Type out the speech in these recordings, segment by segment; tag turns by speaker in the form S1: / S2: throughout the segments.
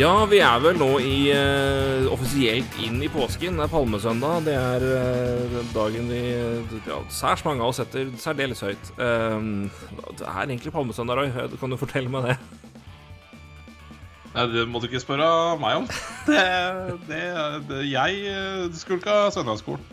S1: Ja, vi er vel nå i uh, offisielt inn i påsken. Det er palmesøndag. Det er uh, dagen vi ja, Særs mange av oss setter særdeles høyt. Eh, det er egentlig palmesøndag, Roy. Kan du fortelle meg det?
S2: Nei, det må du ikke spørre meg om. Det, det, det Jeg skulka søndagsskolen.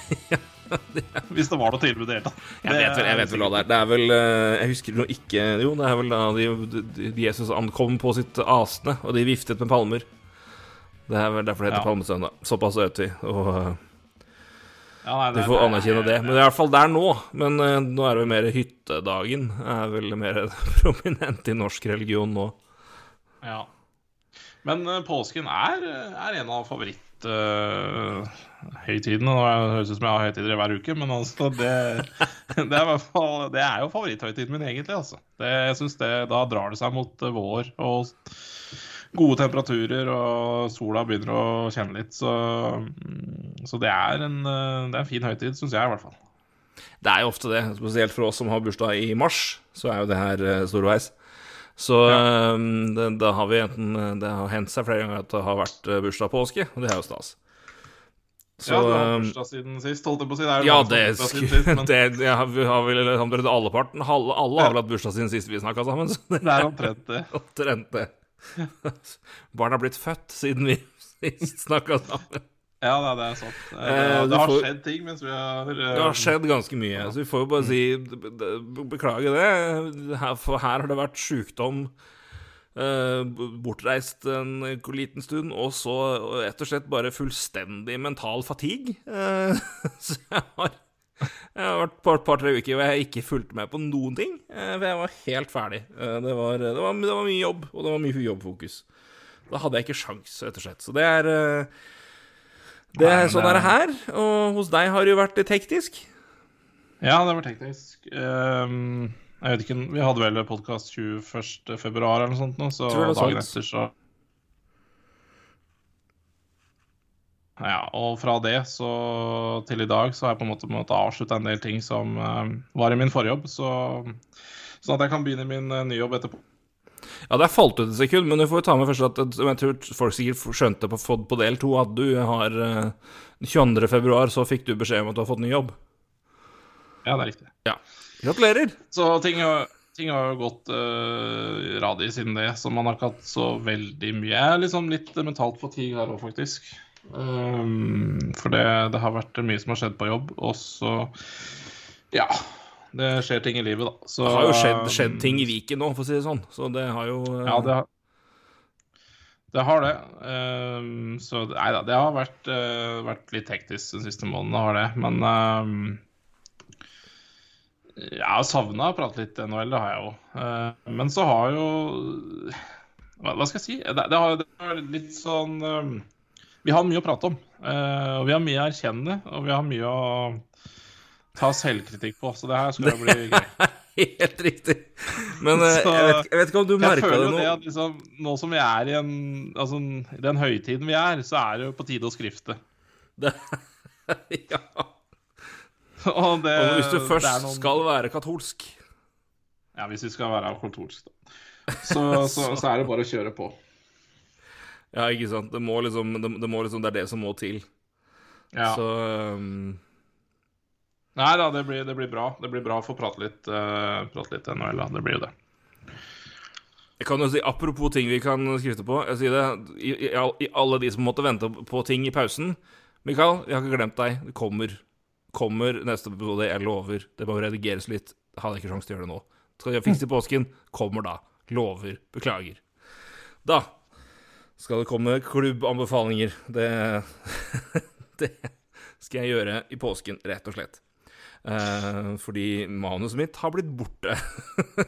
S2: ikke Hvis det var noe tilbud i det hele tatt.
S1: Jeg vet vel, jeg vet vel hva det er. Det er vel eh, Jeg husker nå ikke Jo, det er vel da de, de, Jesus ankom på sitt asne, og de viftet med palmer. Det er vel derfor det heter
S2: Ja.
S1: palmesøndag. Såpass vet vi. Og eh,
S2: Ja, nei,
S1: du får anerkjenne det. Men det er i hvert fall der nå. Men eh, nå er det vel mer hyttedagen. Er vel mer prominent i norsk religion nå.
S2: Ja. Men påsken er, er en av favoritthøytidene. Nå høres ut som jeg har høytider hver uke, men altså det, det, er, hvert fall, det er jo favoritthøytiden min, egentlig. Altså. Det, jeg synes det, Da drar det seg mot eh, vår og gode temperaturer, og sola begynner å kjenne litt. Så, mm, så det, er en, eh, det er en fin høytid, syns jeg i hvert fall.
S1: Det er jo ofte det, spesielt for oss som har bursdag i mars, så er jo det her eh, storveis. Så ja. det, da har vi enten Det har hendt seg flere ganger at det har vært bursdag påske, og det er jo stas. Så
S2: ja, du har
S1: eh,
S2: bursdag siden sist, holdt jeg på å si. Det er
S1: Ja, det,
S2: siden sist, men
S1: det ja, har, vi har vel omtrent alle parten. Alle, alle har vel hatt bursdag siden sist vi snakka sammen. Så det
S2: det er omtrent det.
S1: omtrent det. Barn har blitt født siden vi sist snakka sammen.
S2: Ja, det, det er sant. Eh,
S1: Eh,
S2: det har
S1: får-
S2: skjedd ting mens vi har uh,
S1: Det har skjedd ganske mye, så vi får jo bare si be- be- beklage det. Her, for her har det vært sjukdom, bortreist en liten stund, og så rett og slett bare fullstendig mental fatigue. Eh, så jeg har, jeg har vært et par, par-tre uker hvor jeg ikke fulgte med på noen ting. eh, For jeg var helt ferdig. Eh, Det var, det, var, det var mye jobb, og det var mye jobbfokus. Da hadde jeg ikke sjans, rett og slett. Så det er eh, det er sånn er det
S2: er-
S1: her, og hos deg har det jo vært teknisk.
S2: Ja, det var teknisk. Ehm, jeg vet ikke, Vi hadde vel podkast 21. februar eller noe sånt, nå, så dagen etter så Ja, og fra det så til i dag så har jeg på en måte måttet avslutte en del ting som uh, var i min forrige jobb, så sånn at jeg kan begynne min uh, nye jobb etterpå.
S1: Ja, det er falt ut et sekund, men du får ta med først at jeg tror folk sikkert skjønte på, på del to at du har uh, 22. februar så fikk du beskjed om at du har fått ny jobb.
S2: Ja, det er riktig.
S1: Ja. Gratulerer.
S2: Så ting har, ting har gått uh, radig siden det, så man har ikke hatt så veldig mye. Jeg er liksom litt eh, mentalt fatigue her òg, faktisk. Um, for det, det har vært mye som har skjedd på jobb, og så Ja. Det skjer ting i livet, da. Så,
S1: Det har jo skjedd, skjedd ting i Viken nå, for å si det sånn. Så det har jo uh...
S2: Ja, det har det. Har det. Um, så nei da, det har vært, uh, vært litt hektisk den siste måneden, det har det. Men um, jeg har savna å prate litt NHL, det har jeg jo. Eh, men så har jo Hva, skal jeg si? Det, det, har, det har litt sånn um, Vi har mye å prate om. eh, og vi har mye å erkjenne, og vi har mye å ta selvkritikk på. Så det her skal jo bli gøy.
S1: Helt riktig. Men eh,
S2: Så-
S1: jeg, vet, jeg vet ikke om du
S2: Jeg
S1: merka
S2: føler
S1: det
S2: jo
S1: nå.
S2: det at liksom, nå som vi er i en, altså, den høytiden vi er, så er det jo på tide å skrifte.
S1: Det, ja.
S2: Og, det,
S1: Og hvis du først
S2: noen-
S1: skal være katolsk
S2: Ja, hvis vi skal være katolsk, da. Så, så, så er det bare å kjøre på.
S1: Ja, ikke sant. Det må liksom Det, det, må liksom, det er det som må til.
S2: Ja.
S1: Så um,
S2: Nei da, det blir, det blir bra. Det blir bra å få prate litt, uh, prate litt NHL, da. Det blir jo det.
S1: Jeg kan jo si, Apropos ting vi kan skrifte på. Jeg sier det, i, i, I alle de som måtte vente på ting i pausen Mikael, jeg har ikke glemt deg. Det kommer. Kommer neste episode. Jeg lover. Det må redigeres litt. Jeg hadde ikke sjanse til å gjøre det nå. Skal jeg fikse i påsken? Kommer da. Lover. Beklager. Da skal det komme klubbanbefalinger. Det, det skal jeg gjøre i påsken, rett og slett. Eh, fordi manuset mitt har blitt borte.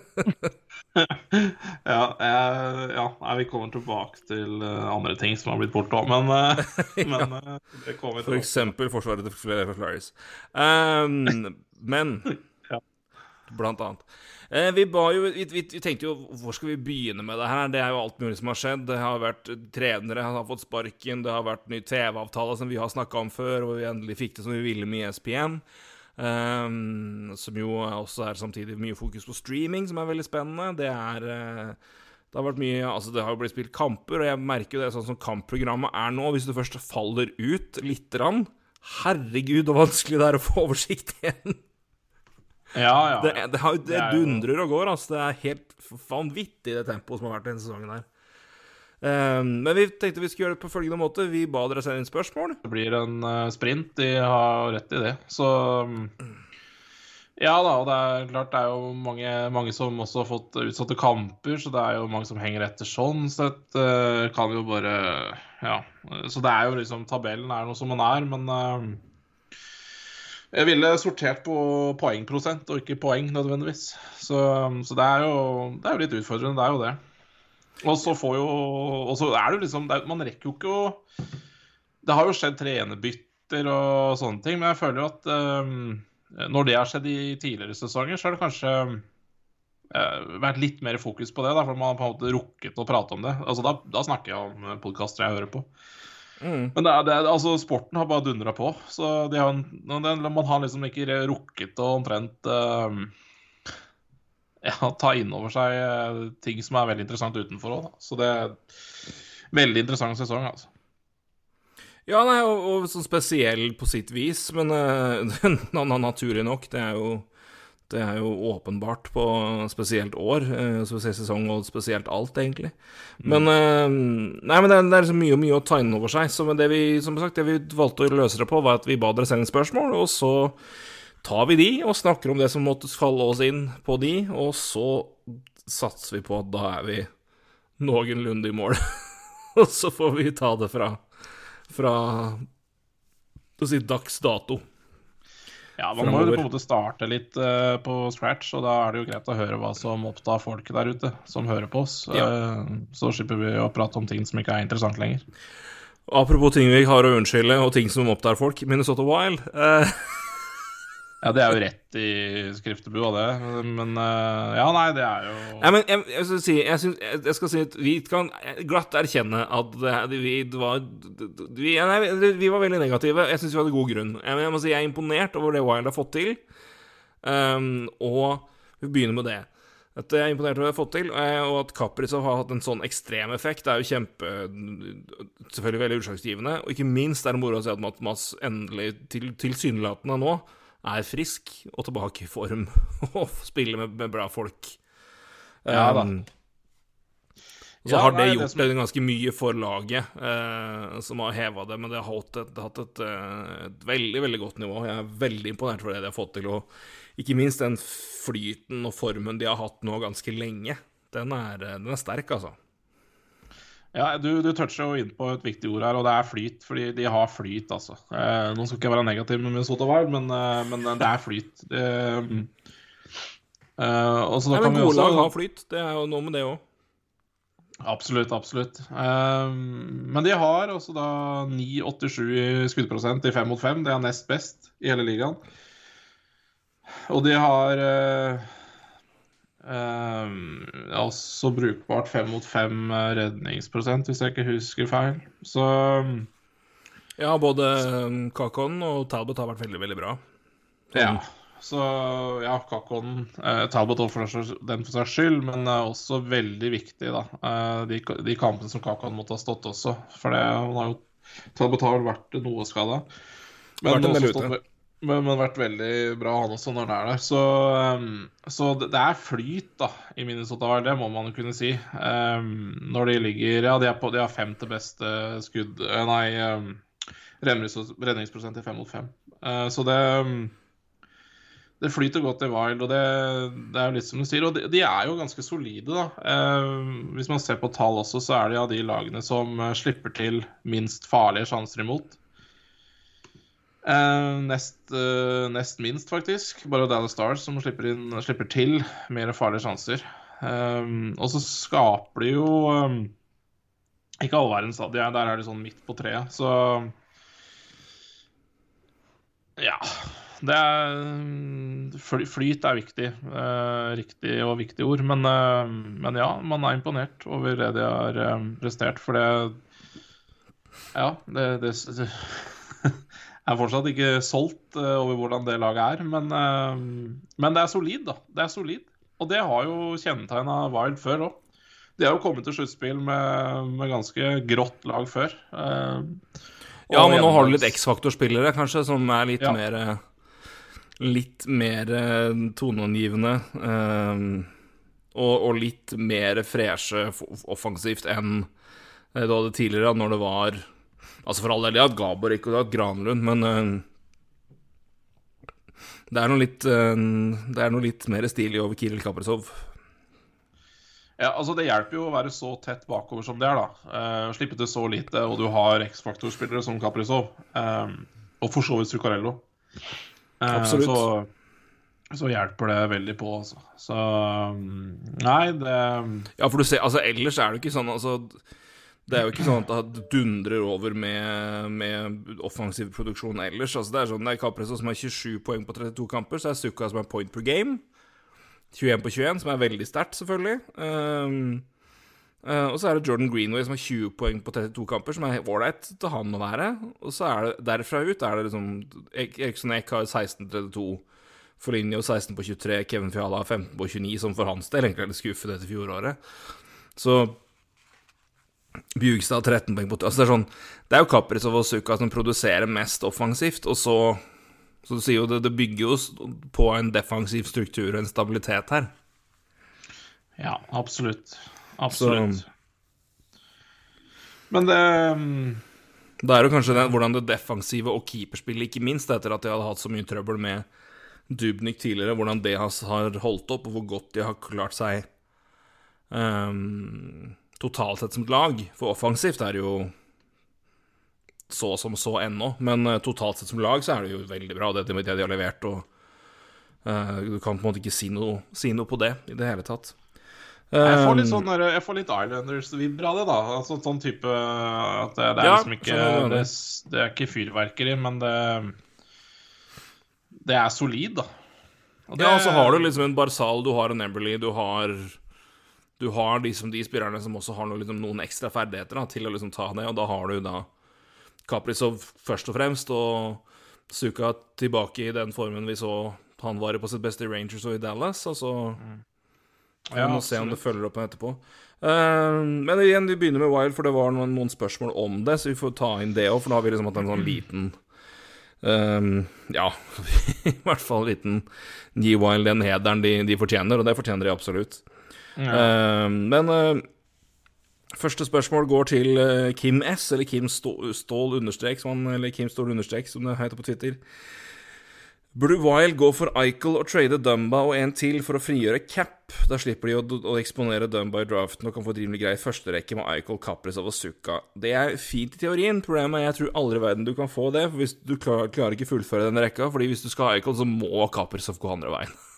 S2: Ja, jeg, ja vi kommer tilbake til eh, andre ting som har blitt borte òg, men, eh, men ja. det kommer
S1: For eksempel forsvaret til Flaris. Um, men
S2: Ja.
S1: blant annet. Eh, vi, jo, vi, vi, vi, tenkte jo hvor skal vi begynne med det her? Det er jo alt mulig som har skjedd. Det har vært trenere som har fått sparken, det har vært ny TV-avtale som vi har snakka om før, og vi endelig fikk det som vi ville med ESPN. Um, som jo også er samtidig mye fokus på streaming, som er veldig spennende. Det er uh, det har vært mye, altså det har jo blitt spilt kamper, og jeg merker jo det sånn som kampprogrammet er nå. Hvis du først faller ut lite grann Herregud, så vanskelig det er å få oversikt igjen.
S2: Ja, ja.
S1: Det, det, har, det, det dundrer og går. altså Det er helt vanvittig, det tempoet som har vært denne sesongen her. Um, men vi tenkte vi skulle gjøre det på følgende måte. Vi ba dere sende inn spørsmål.
S2: Det blir en uh, sprint. De har rett i det. Så um, Ja da, og det er klart det er jo mange, mange, som også har fått utsatte kamper, så det er jo mange som henger etter sånn sett. Uh, kan jo bare Ja. Så det er jo liksom Tabellen er noe som den er, men uh, jeg ville sortert på poengprosent og ikke poeng nødvendigvis. Så, så det, er jo, det, er jo, litt utfordrende, det er jo det. Og så får jo Og så er det jo liksom det Man rekker jo ikke å Det har jo skjedd trenerbytter og sånne ting, men jeg føler jo at um, når det har skjedd i tidligere sesonger, så har det kanskje uh, vært litt mer fokus på det. Da, for man har på en måte rukket å prate om det. Altså, da, da snakker jeg om podkaster jeg hører på. Mm. Men det er, det er, altså, sporten har bare dundra på. Så har, man har liksom ikke rukket å omtrent uh, ja, ta inn over seg uh, ting som er veldig interessant utenfor òg. Så det er veldig interessant sesong, altså.
S1: Ja, nei, og, og sånn spesiell på sitt vis, men uh, naturlig nok. Det er jo det er jo åpenbart på spesielt år, eh, spesielt sesong og spesielt alt, egentlig. Men uh, Nei, men det er, det er liksom mye og mye å ta inn over seg. Så det vi, som sagt, det vi valgte å løse det på, var at vi ba dere sende spørsmål, og så tar vi de og snakker om det som måtte falle oss inn på de, og så satser vi på at da er vi noenlunde i mål. og så får vi ta det fra fra si dags dato.
S2: Ja, man må jo på en måte starte litt uh, på scratch, og da er det jo greit å høre hva som opptar folk der ute som hører på oss. Ja. Uh, så slipper vi å prate om ting som ikke er interessant lenger.
S1: Apropos ting vi har å unnskylde, og ting som opptar folk. Minnesota Wild. Uh,
S2: Ja, det er jo rett i skriftebua, det. Men uh, ja, nei, det er jo
S1: Nei, men jeg, jeg, skal si, jeg, synes, jeg, skal si at vi kan glatt erkjenne at det, vi, var vi, nei, vi, var veldig negative. Jeg syns vi hadde god grunn. Jeg, må si jeg er imponert over det Wild har fått til. Um, og vi begynner med det. At jeg er imponert over det vi har fått til, og at Kaprizov har hatt en sånn ekstrem effekt, det er jo kjempe Selvfølgelig veldig utslagsgivende. Og ikke minst er det moro å se at Mats endelig til, tilsynelatende nå er frisk og tilbake i form og spiller med, med bra folk. Ja da. Um, så ja, har det gjort det som... ganske mye for laget, uh, som har heva det. Men det har hatt et, det har hatt et, eh, et, veldig veldig godt nivå. Jeg er veldig imponert for det de har fått til. Og ikke minst den flyten og formen de har hatt nå ganske lenge. Den er, den er sterk, altså.
S2: Ja, Du, du toucher jo inn på et viktig ord her, og det er flyt. Fordi de har flyt, altså. Eh, nå skal ikke jeg være negativ med Minnesota Wild, men, eh, men det er flyt. Det,
S1: eh, Nei, men gode også... lag har flyt. Det er jo noe med det òg.
S2: Absolutt, absolutt. Eh, men de har også da 9,87 i skuddprosent i fem mot fem. Det er nest best i hele ligaen. Og de har eh, er også brukbart fem mot fem eh, redningsprosent, hvis jeg ikke husker feil. Så
S1: Ja, både Kakon og Talbot har vært veldig, veldig bra.
S2: Ja. Så ja, Kakon eh, Talbot for den for seg skyld, men er også veldig viktig, da. Eh, de, de, kampene som Kakon måtte ha stått også. For det, har jo Talbot har vel vært noe skada. Men også stått, men, men vært veldig bra, han også, når han er der. Så, um, så det, det, er flyt da, i Minnesota, det må man jo kunne si. Um, når de ligger Ja, de, er på, de har femte beste skudd uh, Nei, um, redningsprosent i fem mot fem. Uh, så det det flyter godt i Wild, og det, det, er jo litt som du sier. Og de, de er jo ganske solide, da. Eh, hvis man ser på tall også, så er de av de lagene som uh, slipper til minst farlige sjanser imot. Uh, nest, uh, nest, minst, faktisk. Bare Dallas Stars som slipper, inn, slipper til mer farlige sjanser. Um, og så skaper de jo um, Ikke all verdens, da. Der er de sånn midt på treet. Så ja. det er Flyt er viktig. Uh, riktig og viktig ord. Men, eh, men, ja, man er imponert over det de har eh, prestert. For det Ja, det, det er fortsatt ikke solgt eh, over hvordan det laget er. Men, eh, men det er solid, da. Det er solid. Og det har jo kjennetegna Wild før òg. De har jo kommet til sluttspill med, med ganske grått lag før. Eh,
S1: Ja, men nå har du litt X-faktor-spillere, kanskje, som er litt
S2: Ja.
S1: mer Litt mer toneangivende. og, og litt mer freshe offensivt enn du hadde tidligere, når det var Altså for all del, jeg har hatt Gaborik og de hatt Granlund, men uh, det er litt uh, Det er noe litt mer stilig over Kiril Kaprizov.
S2: Ja, altså Det hjelper jo å være så tett bakover som det er, da. Uh, slippe til så lite, og du har X-faktor-spillere som Kaprizov. eh, og for så vidt Zuccarello. Uh,
S1: Absolutt.
S2: Så, så hjelper det veldig på, altså. Så um, Nei, det
S1: Ja, for du ser, altså ellers er det ikke sånn altså, Det er jo ikke sånn at det dundrer over med, med offensiv produksjon ellers. Altså, det er sånn, det er Capresso som har 27 poeng på 32 kamper, så er Sukka som er point per game. 21 på 21, som er veldig sterkt, selvfølgelig. Um, uh, og så er det Jordan Greenway som har 20 poeng på 32 kamper, som er ålreit til han å være. Og så er det derfra ut er det liksom Eriksson Ek har 16-32. Foligno 16 på 23, Kevin Fiala 15 på 29, som for hans del egentlig er litt skuffet etter fjoråret. Så Bjugstad har 13 poeng på altså det, er sånn, det er jo Kaprizov og Suka som produserer mest offensivt, og så Så du sier jo det, det bygger jo på en defensiv struktur og en stabilitet her.
S2: Ja, absolutt. Absolutt. Men det mm,
S1: Da er det kanskje det, hvordan det defensive og keeperspillet, ikke minst etter at de hadde hatt så mye trøbbel med Dubnik tidligere, hvordan det har, holdt opp, og hvor godt de har klart seg ehm, totalt sett som et lag. For offensivt er det jo så som så ennå, men eh, totalt sett som lag så er det jo veldig bra, det, det de har levert, og uh, du kan på en måte ikke si noe, si noe på det i det hele tatt.
S2: jeg får litt
S1: Ehm,
S2: sånn Jeg får litt Islanders-vibber av det, da. Altså, sånn type at det, det er
S1: Ja,
S2: liksom ikke det, det er ikke fyrverkeri, men det Det er solid, da. Og det-
S1: Ja, og så har du liksom en Barzal, du har en Emberley, du har Du har de, som, de spillerne som også har noe, liksom, noen ekstra ferdigheter da, til å liksom ta det, og da har du da Kaprizov først og fremst, og Suka tilbake i den formen vi så han var i på sitt beste i Rangers og i Dallas, og så
S2: Ja,
S1: vi må se om det følger opp etterpå. Uh, men igjen, vi begynner med Wild, for det var noen, noen spørsmål om det, så vi får ta inn det òg, for da har vi liksom hatt en sånn liten Um, Ja, i hvert fall en liten gi Wild den hederen de, de fortjener, og det fortjener de absolutt. Eh, men eh, første spørsmål går til eh, Kim S, eller Kim Stål understrek, som han, eller Kim Stål understrek, som det heter på Twitter. Burde Wild gå for Eichel og trade Dumba og en til for å frigjøre cap? Da slipper de å, å eksponere Dumba i draften og kan få et rimelig grei førsterekke med Eichel, Capris og Sukka. Det er fint i teorien. Problemet er jeg tror aldri i verden du kan få det, for hvis du klarer, klarer ikke fullføre den rekka. Fordi hvis du skal ha Eichel, så må Capris gå andre veien.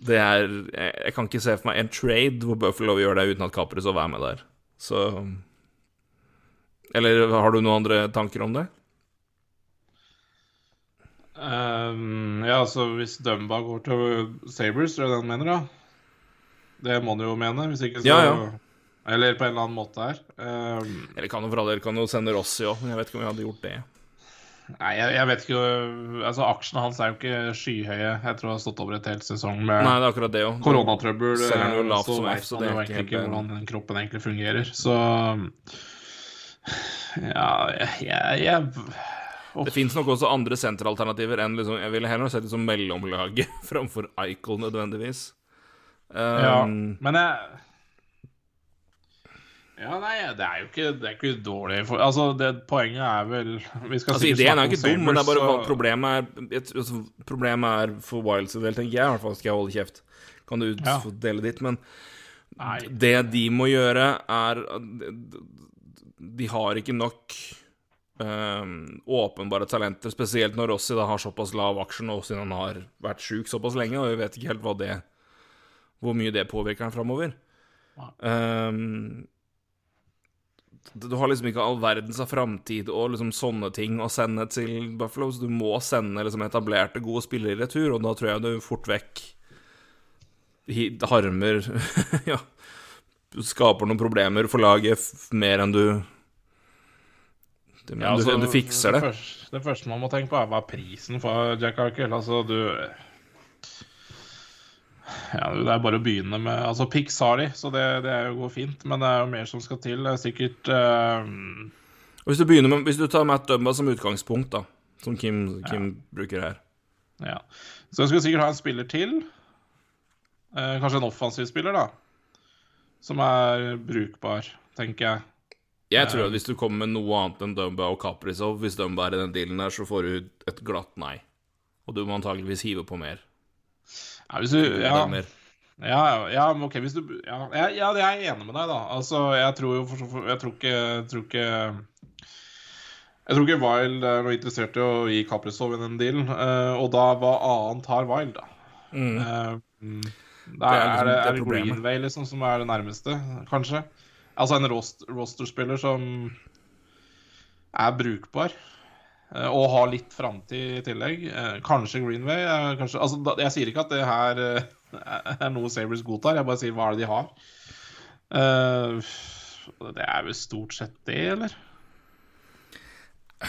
S1: Det er jeg, jeg kan ikke se for meg en trade hvor Buffalo gjør det uten at Kaprizov er med der. Så Eller har du noen andre tanker om det?
S2: Um, ja, altså hvis Dumba går til Sabres, tror jeg det han mener, da. Det må han jo mene, hvis ikke så
S1: Ja, ja.
S2: Eller på en eller annen måte her. Um,
S1: Eller kan jo for all del kan jo sende Rossi òg, men jeg vet ikke om vi hadde gjort det.
S2: Nei, jeg, jeg vet ikke Altså, aksjene hans er jo ikke skyhøye. Jeg tror han har stått over et helt sesong med
S1: Nei, det er akkurat det òg.
S2: koronatrøbbel.
S1: Selger han jo lavt
S2: så
S1: som F, så det er ikke helt
S2: ikke hvordan den kroppen egentlig fungerer. Så Ja, jeg, jeg, jeg
S1: Det fins nok også andre senteralternativer enn liksom Jeg ville heller sett det som mellomlaget framfor Eichel nødvendigvis.
S2: Ja,
S1: Um,
S2: men jeg Ja, nei, det er jo ikke, det er ikke dårlig for, Altså, det Poenget er vel Vi skal
S1: Altså, Ideen er ikke dum, men det er bare
S2: så-
S1: problemet er et, altså, Problemet er for Wilds del, tenker jeg i hvert fall, skal jeg holde kjeft. Kan du
S2: Ja.
S1: få dele ditt? Men
S2: Nei.
S1: det de må gjøre, er De har ikke nok um, åpenbare talenter, spesielt når Rossi da har såpass lav aksje nå siden han har vært sjuk såpass lenge, og vi vet ikke helt hva det hvor mye det påvirker han framover. Um, Du har liksom ikke all verdens av framtid og liksom sånne ting å sende til Buffalo, så du må sende liksom etablerte, gode spillere i retur, og da tror jeg du fort vekk harmer Ja, skaper noen problemer for laget mer enn du det,
S2: Ja,
S1: du,
S2: altså,
S1: du fikser det.
S2: første, det første man må tenke på, er hva er prisen for Jack Arkel. Altså, du Ja, det er bare å begynne med Altså, Pix har de, så det, det går fint, men det er jo mer som skal til. Det er sikkert
S1: uh... Hvis du begynner med Hvis du tar Matt Dumba som utgangspunkt, da, som Kim, Kim bruker her
S2: Ja. Så jeg skulle sikkert ha en spiller til. Uh, kanskje en offensiv spiller, da. Som er brukbar, tenker jeg.
S1: Jeg tror at hvis du kommer med noe annet enn Dumba og Kaprizov, hvis Dumba er i den dealen der, så får du et glatt nei. Og du må antageligvis hive på mer.
S2: Ja, hvis du, ja, ja, ja, ok, hvis du Ja, jeg, ja det er jeg enig med deg, da. Altså, jeg tror jo for, Jeg tror ikke Jeg tror ikke jeg tror ikke Wild er noe interessert i å gi Kaprizov den dealen. Uh, og da, hva annet har Wild, da?
S1: Mm.
S2: Uh, mm,
S1: Det
S2: da
S1: er
S2: er,
S1: liksom
S2: det, er det. Greenway liksom som er det nærmeste, kanskje? Altså en rost, rosterspiller som er brukbar. Eh, Og har litt framtid i tillegg. Eh, Kanskje Greenway. Kanskje, altså, jeg sier ikke at det her eh, er noe Sabres godtar, jeg bare sier hva er det de har. Det er vel stort sett det, eller?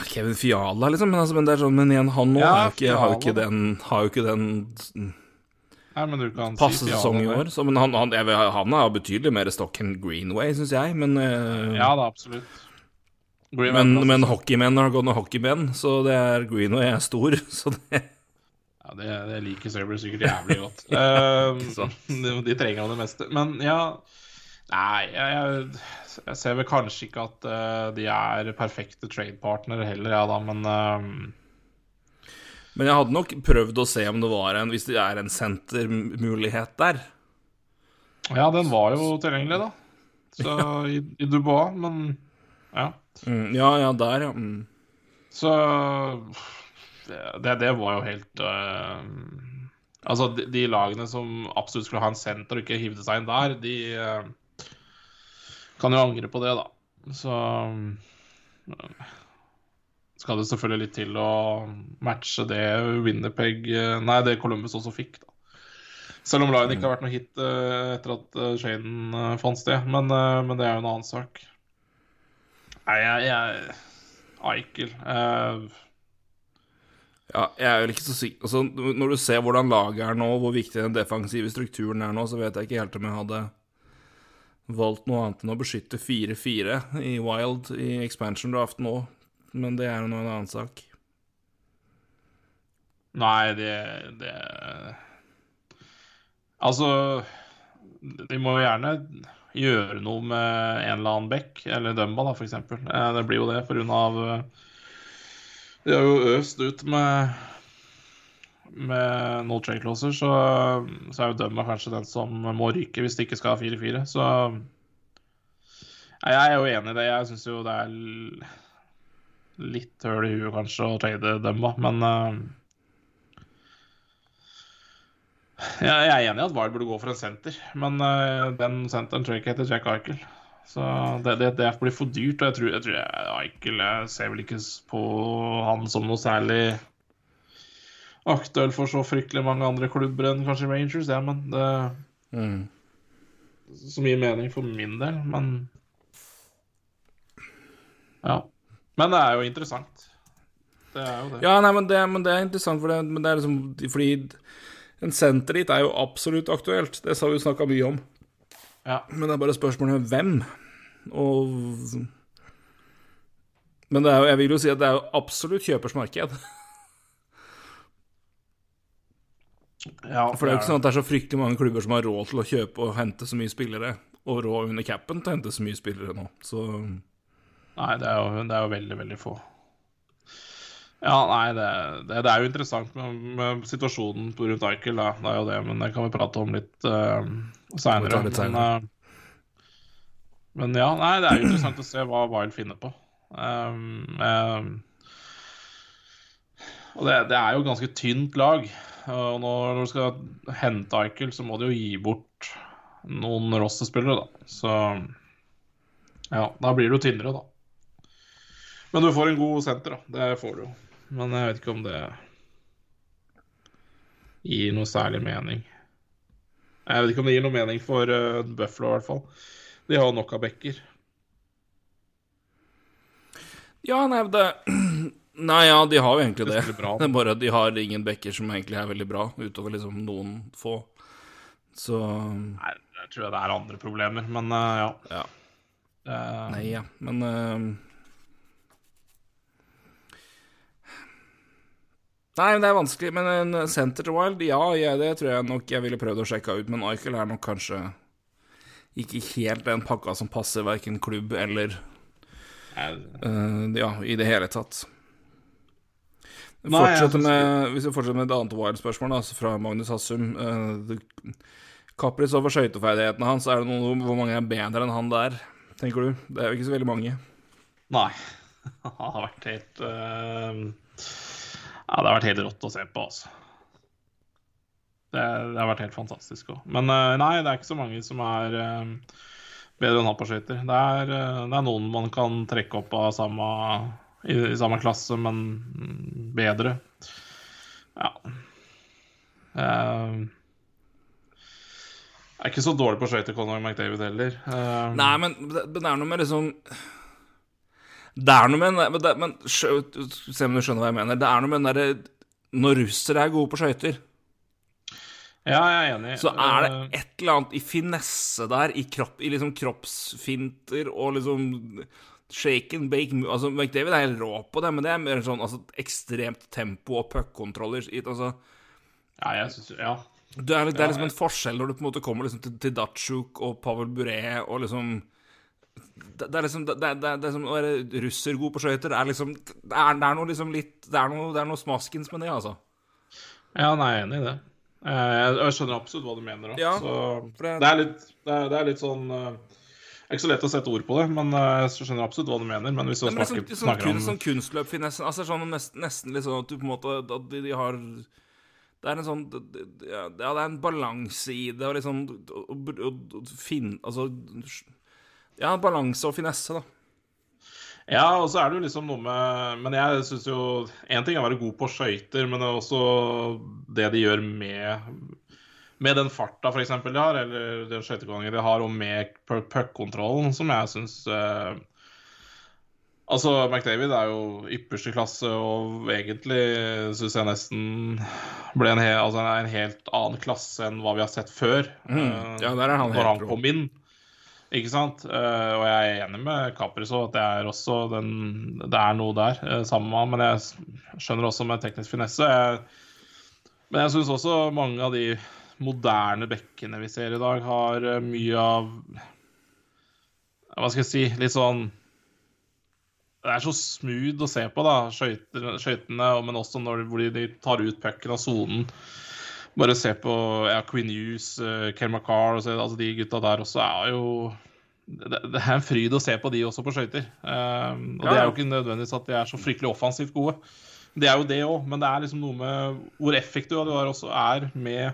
S1: Kevin Fiala, liksom. Men, altså, men det sånn, men igjen, han nå
S2: Ja,
S1: har, jo ikke, har jo ikke den Har jo ikke den
S2: Nei, men du kan
S1: passe
S2: si
S1: sesong i år. Så, men han, han, jeg, han er betydelig mer stokk enn Greenway, syns jeg. Men, uh,
S2: Ja da, absolutt.
S1: Men, men hockeymenn har gått hockeymenn, så det er Greenway er stor. Så det
S2: Ja, det, det liker Sabres sikkert jævlig godt.
S1: Sant.
S2: de, de trenger jo det meste. Men ja Nei, jeg, jeg, jeg ser vel kanskje ikke at uh, de er perfekte trade-partnere heller, ja da, men uh,
S1: Men jeg hadde nok prøvd å se om det var en Hvis det er en sentermulighet der.
S2: Ja, den var jo tilgjengelig, da. Så i, i Dubois, men ja.
S1: Mm, ja, ja, der, ja. Mm.
S2: Så det, det var jo helt uh, Altså, de, de lagene som absolutt skulle ha en senter og ikke hivde seg inn der, de uh, kan jo angre på det, da. Så uh, skal det selvfølgelig litt til å matche det Winnerpeg Nei, det Columbus også fikk, da. Selv om Line ikke har vært noe hit etter at Shaden fant sted. Men, men det er jo en annen sak. Nei, jeg, jeg Eichel uh...
S1: Ja, jeg er vel ikke så sikker altså, Når du ser hvordan laget er nå, hvor viktig den defensive strukturen er nå, så vet jeg ikke helt om jeg hadde valgt noe annet enn å beskytte 4-4 i Wild i expansion draft nå. Men det er jo nå en annen sak.
S2: Nei, det, det Altså De må jo gjerne gjøre noe med en eller annen bekk, eller Dumba, da, eksempel. Eh, Det blir jo det pga. eh, De har jo øst ut med med no trade closer, så, så er jo Dumba kanskje den som må ryke hvis de ikke skal ha 4-4. Så jeg er jo enig i det. Jeg syns jo det er litt høl i huet kanskje å trade Dumba, men eh, jeg er enig i at Wild burde gå for en senter, men eh, den senteren tror jeg ikke heter Jack Eichel. Så det, det, det blir for dyrt, og jeg tror, jeg tror Eichel jeg ser vel ikke på han som noe særlig aktuell for så fryktelig mange andre klubber enn kanskje Rangers, ja, men det
S1: Mm.
S2: Så mye mening for min del, men Ja. Men det er jo interessant. Det er jo det.
S1: Ja, nei, men det, men det er interessant, for det, men det er liksom fordi en senter dit er jo absolutt aktuelt. Det har vi snakka mye om.
S2: Ja.
S1: Men det er bare spørsmålet hvem. Og Men det jo, jeg vil jo si at det er jo absolutt kjøpers marked.
S2: ja
S1: For det er jo ikke sånn at det er så fryktelig mange klubber som har råd til å kjøpe og hente så mye spillere, og råd under capen til å hente så mye spillere nå. Så
S2: Nei, det er jo, det er jo veldig, veldig få. Ja, nei, det, det, det er jo interessant med, med situasjonen på rundt Eichel, da. Det er jo det, men det kan vi prate om litt uh, seinere. Men, eh, men ja, nei, det er jo interessant å se hva Wild finner på. Um, um, og det, det er jo et ganske tynt lag. Og når, når du skal hente Eichel, så må du jo gi bort noen rosterspillere, da. Så Ja, da blir du tynnere, da. Men du får en god senter, da. Det får du jo. Men jeg vet ikke om det gir noe særlig mening. Jeg vet ikke om det gir noe mening for uh, Buffalo, i hvert fall. De har nok av bekker.
S1: Ja, nei, det Nei, ja, de har jo egentlig det.
S2: Det bra.
S1: Det er bare at de har ingen bekker som egentlig er veldig bra, utover liksom noen få. Så
S2: Nei, jeg tror det er andre problemer, men uh, ja.
S1: ja.
S2: Uh,
S1: Nei, ja. Men Nei, men det er vanskelig. Men en center til Wild, ja, ja, det tror jeg nok jeg ville prøvd å sjekke ut. Men Eichel er nok kanskje ikke helt den pakka som passer verken klubb eller eh, Ja, i det hele tatt.
S2: Nei,
S1: med, hvis vi fortsetter med et annet Wild-spørsmål, altså fra Magnus Hassum uh, Kapris over skøyteferdighetene hans, er det noe hvor mange er bedre enn han der, tenker du? Det er jo ikke så veldig mange.
S2: Nei. Det har vært helt uh, Ja, det har vært helt rått å se på, altså. Det, det har vært helt fantastisk òg. Men uh, nei, det er ikke så mange som er uh, bedre enn han på skøyter. Det, uh, det er noen man kan trekke opp av samme, i, i samme klasse, men bedre. Ja. Uh, er ikke så dårlig på skøyter, Conor McDavid heller.
S1: Nei, men det, det er noe med liksom Det er noe med det, men Se om du skjønner hva jeg mener. Det er noe med den derre Når russere er gode på skøyter,
S2: Ja, jeg er enig.
S1: så er det
S2: Uh,
S1: et eller annet i finesse der, i, kropp, i liksom kroppsfinter og liksom shake and bake Altså, McDavid er helt rå på det, men det er mer sånn altså, ekstremt tempo og puck-kontroller. Altså,
S2: Ja, jeg synes, ja.
S1: det er, det er liksom en forskjell når du på en måte kommer liksom til, til Datsjuk og Pavel Bure og liksom det, det er liksom det, det, det, er som å være russer god på skøyter. Det er liksom det er, det er noe liksom litt Det er noe, det er noe smaskens med det, altså.
S2: ja, nei, jeg er enig i det. Eh, Jeg, skjønner absolutt hva du mener. òg.
S1: Ja, det-
S2: er litt, det, er, det er litt sånn eh, Det er ikke så lett å sette ord på det, men eh, jeg skjønner absolutt hva du mener. Men hvis du
S1: Men er
S2: snakker,
S1: sånn, sånn,
S2: snakker om
S1: sånn kunstløpfinessen Altså sånn nesten, nesten litt sånn at du på en måte At de, de har Det er en sånn Ja, det er en balanse i det, å liksom å, å finne Altså Ja, balanse og finesse, da.
S2: Ja, og så er det jo liksom noe med Men jeg syns jo Én ting er å være god på skøyter, men det er også det de gjør med med den farta for eksempel, de har, eller den skøytegåingen de har, og med pu- puck-kontrollen, som jeg syns eh, Altså, McDavid er jo ypperste klasse, og egentlig syns jeg nesten ble en, he altså en helt annen klasse enn hva vi har sett før.
S1: Mm.
S2: eh,
S1: Ja, der er han
S2: når han kom inn. Ikke sant? Eh, og jeg er enig med Capris at det er også den Det er noe der. Uh, samme, men jeg skjønner også med teknisk finesse. Jeg, men jeg syns også mange av de moderne bekkene vi ser i dag, har eh, mye av Hva skal jeg si Litt sånn Det er så smooth å se på, da, skøytene, men også når hvor de, de tar ut pucken av sonen. Bare se på ja, Queen Hughes, uh, Kel McCarr altså De gutta der også er jo det, det er en fryd å se på de også på skøyter. Um, og
S1: Ja,
S2: det er jo ikke nødvendigvis at de er så fryktelig offensivt gode. Det er jo det òg, men det er liksom noe med hvor effektiv du er også er med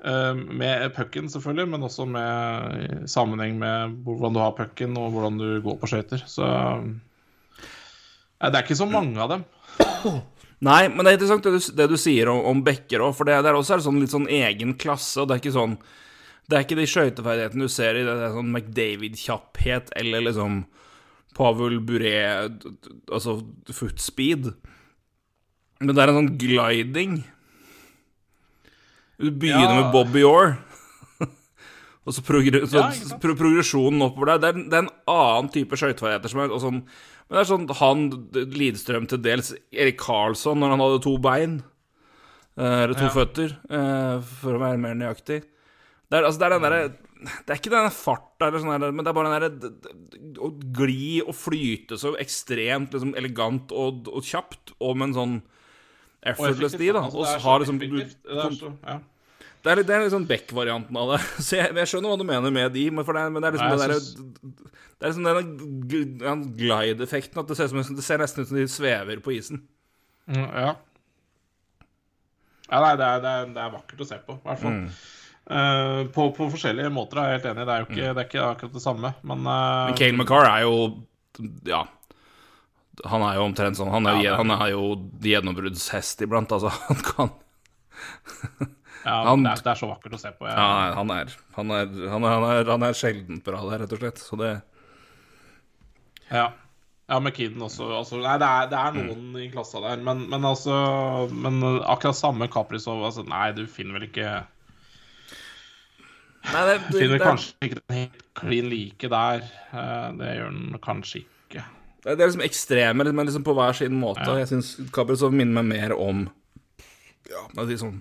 S2: um, med pucken, selvfølgelig, men også med i sammenheng med hvordan du har pucken og hvordan du går på skøyter. Så um, det er ikke så mange av dem.
S1: Nei, men det er interessant det du, det du sier om, om bekker òg, for det der også er sånn litt sånn egen klasse, og det er ikke sånn Det er ikke de skøyteferdighetene du ser i det, det er sånn McDavid-kjapphet eller liksom Pavel Bure Altså footspeed. Men det er en sånn gliding. Du begynner
S2: Ja.
S1: med Bobby Orr. Og så, progr så
S2: Ja,
S1: progresjonen oppover der. Det er, det er en annen type skøyteferdigheter som er sånn Men det er sånn han Lidstrøm til dels Erik Karlsson når han hadde to bein. eh, Eller to
S2: Ja.
S1: føtter, eh, for å være mer nøyaktig. Det er, altså, det er den derre Det er ikke denne farta, eller sånn men det er bare den derre Å gli og flyte så ekstremt liksom, elegant og, og kjapt, og med en sånn effortless de, da.
S2: altså,
S1: Og har liksom du,
S2: ja.
S1: Det er det er litt sånn Beck-varianten av det. Så jeg, jeg skjønner hva du mener med de, men, det, men det er liksom
S2: Nei,
S1: derre Det er liksom den glide-effekten, at det ser, som, det ser nesten ut som de svever på isen.
S2: Mm, Ja. ja nei, det er, det, er, det er vakkert å se på, i hvert fall.
S1: Mm.
S2: Uh, på, på forskjellige måter jeg er helt enig. Det er jo ikke, det er ikke akkurat det samme, men, uh,
S1: Men Cale McCarr er jo Ja. Han er jo omtrent sånn. Han er jo,
S2: Ja,
S1: jo gjennombruddshest iblant, altså. Han kan
S2: ja,
S1: han-
S2: det, er, det er så vakkert å se på. Ja.
S1: Ja, han er Han er, han er, han er, han er sjeldent bra der, rett og slett. Så det
S2: Ja. Ja, McKinnon også. Altså, nei, det er, det er noen i klassa der, men, men altså Men akkurat samme Kaprizov altså, Nei, du finner vel ikke
S1: Nei, det,
S2: Du finner det, kanskje ikke den helt klin like der. Eh, det gjør den kanskje ikke.
S1: Det er liksom ekstreme, men liksom på hver sin måte.
S2: Ja.
S1: Jeg syns Kaprizov minner meg mer om Ja, det er liksom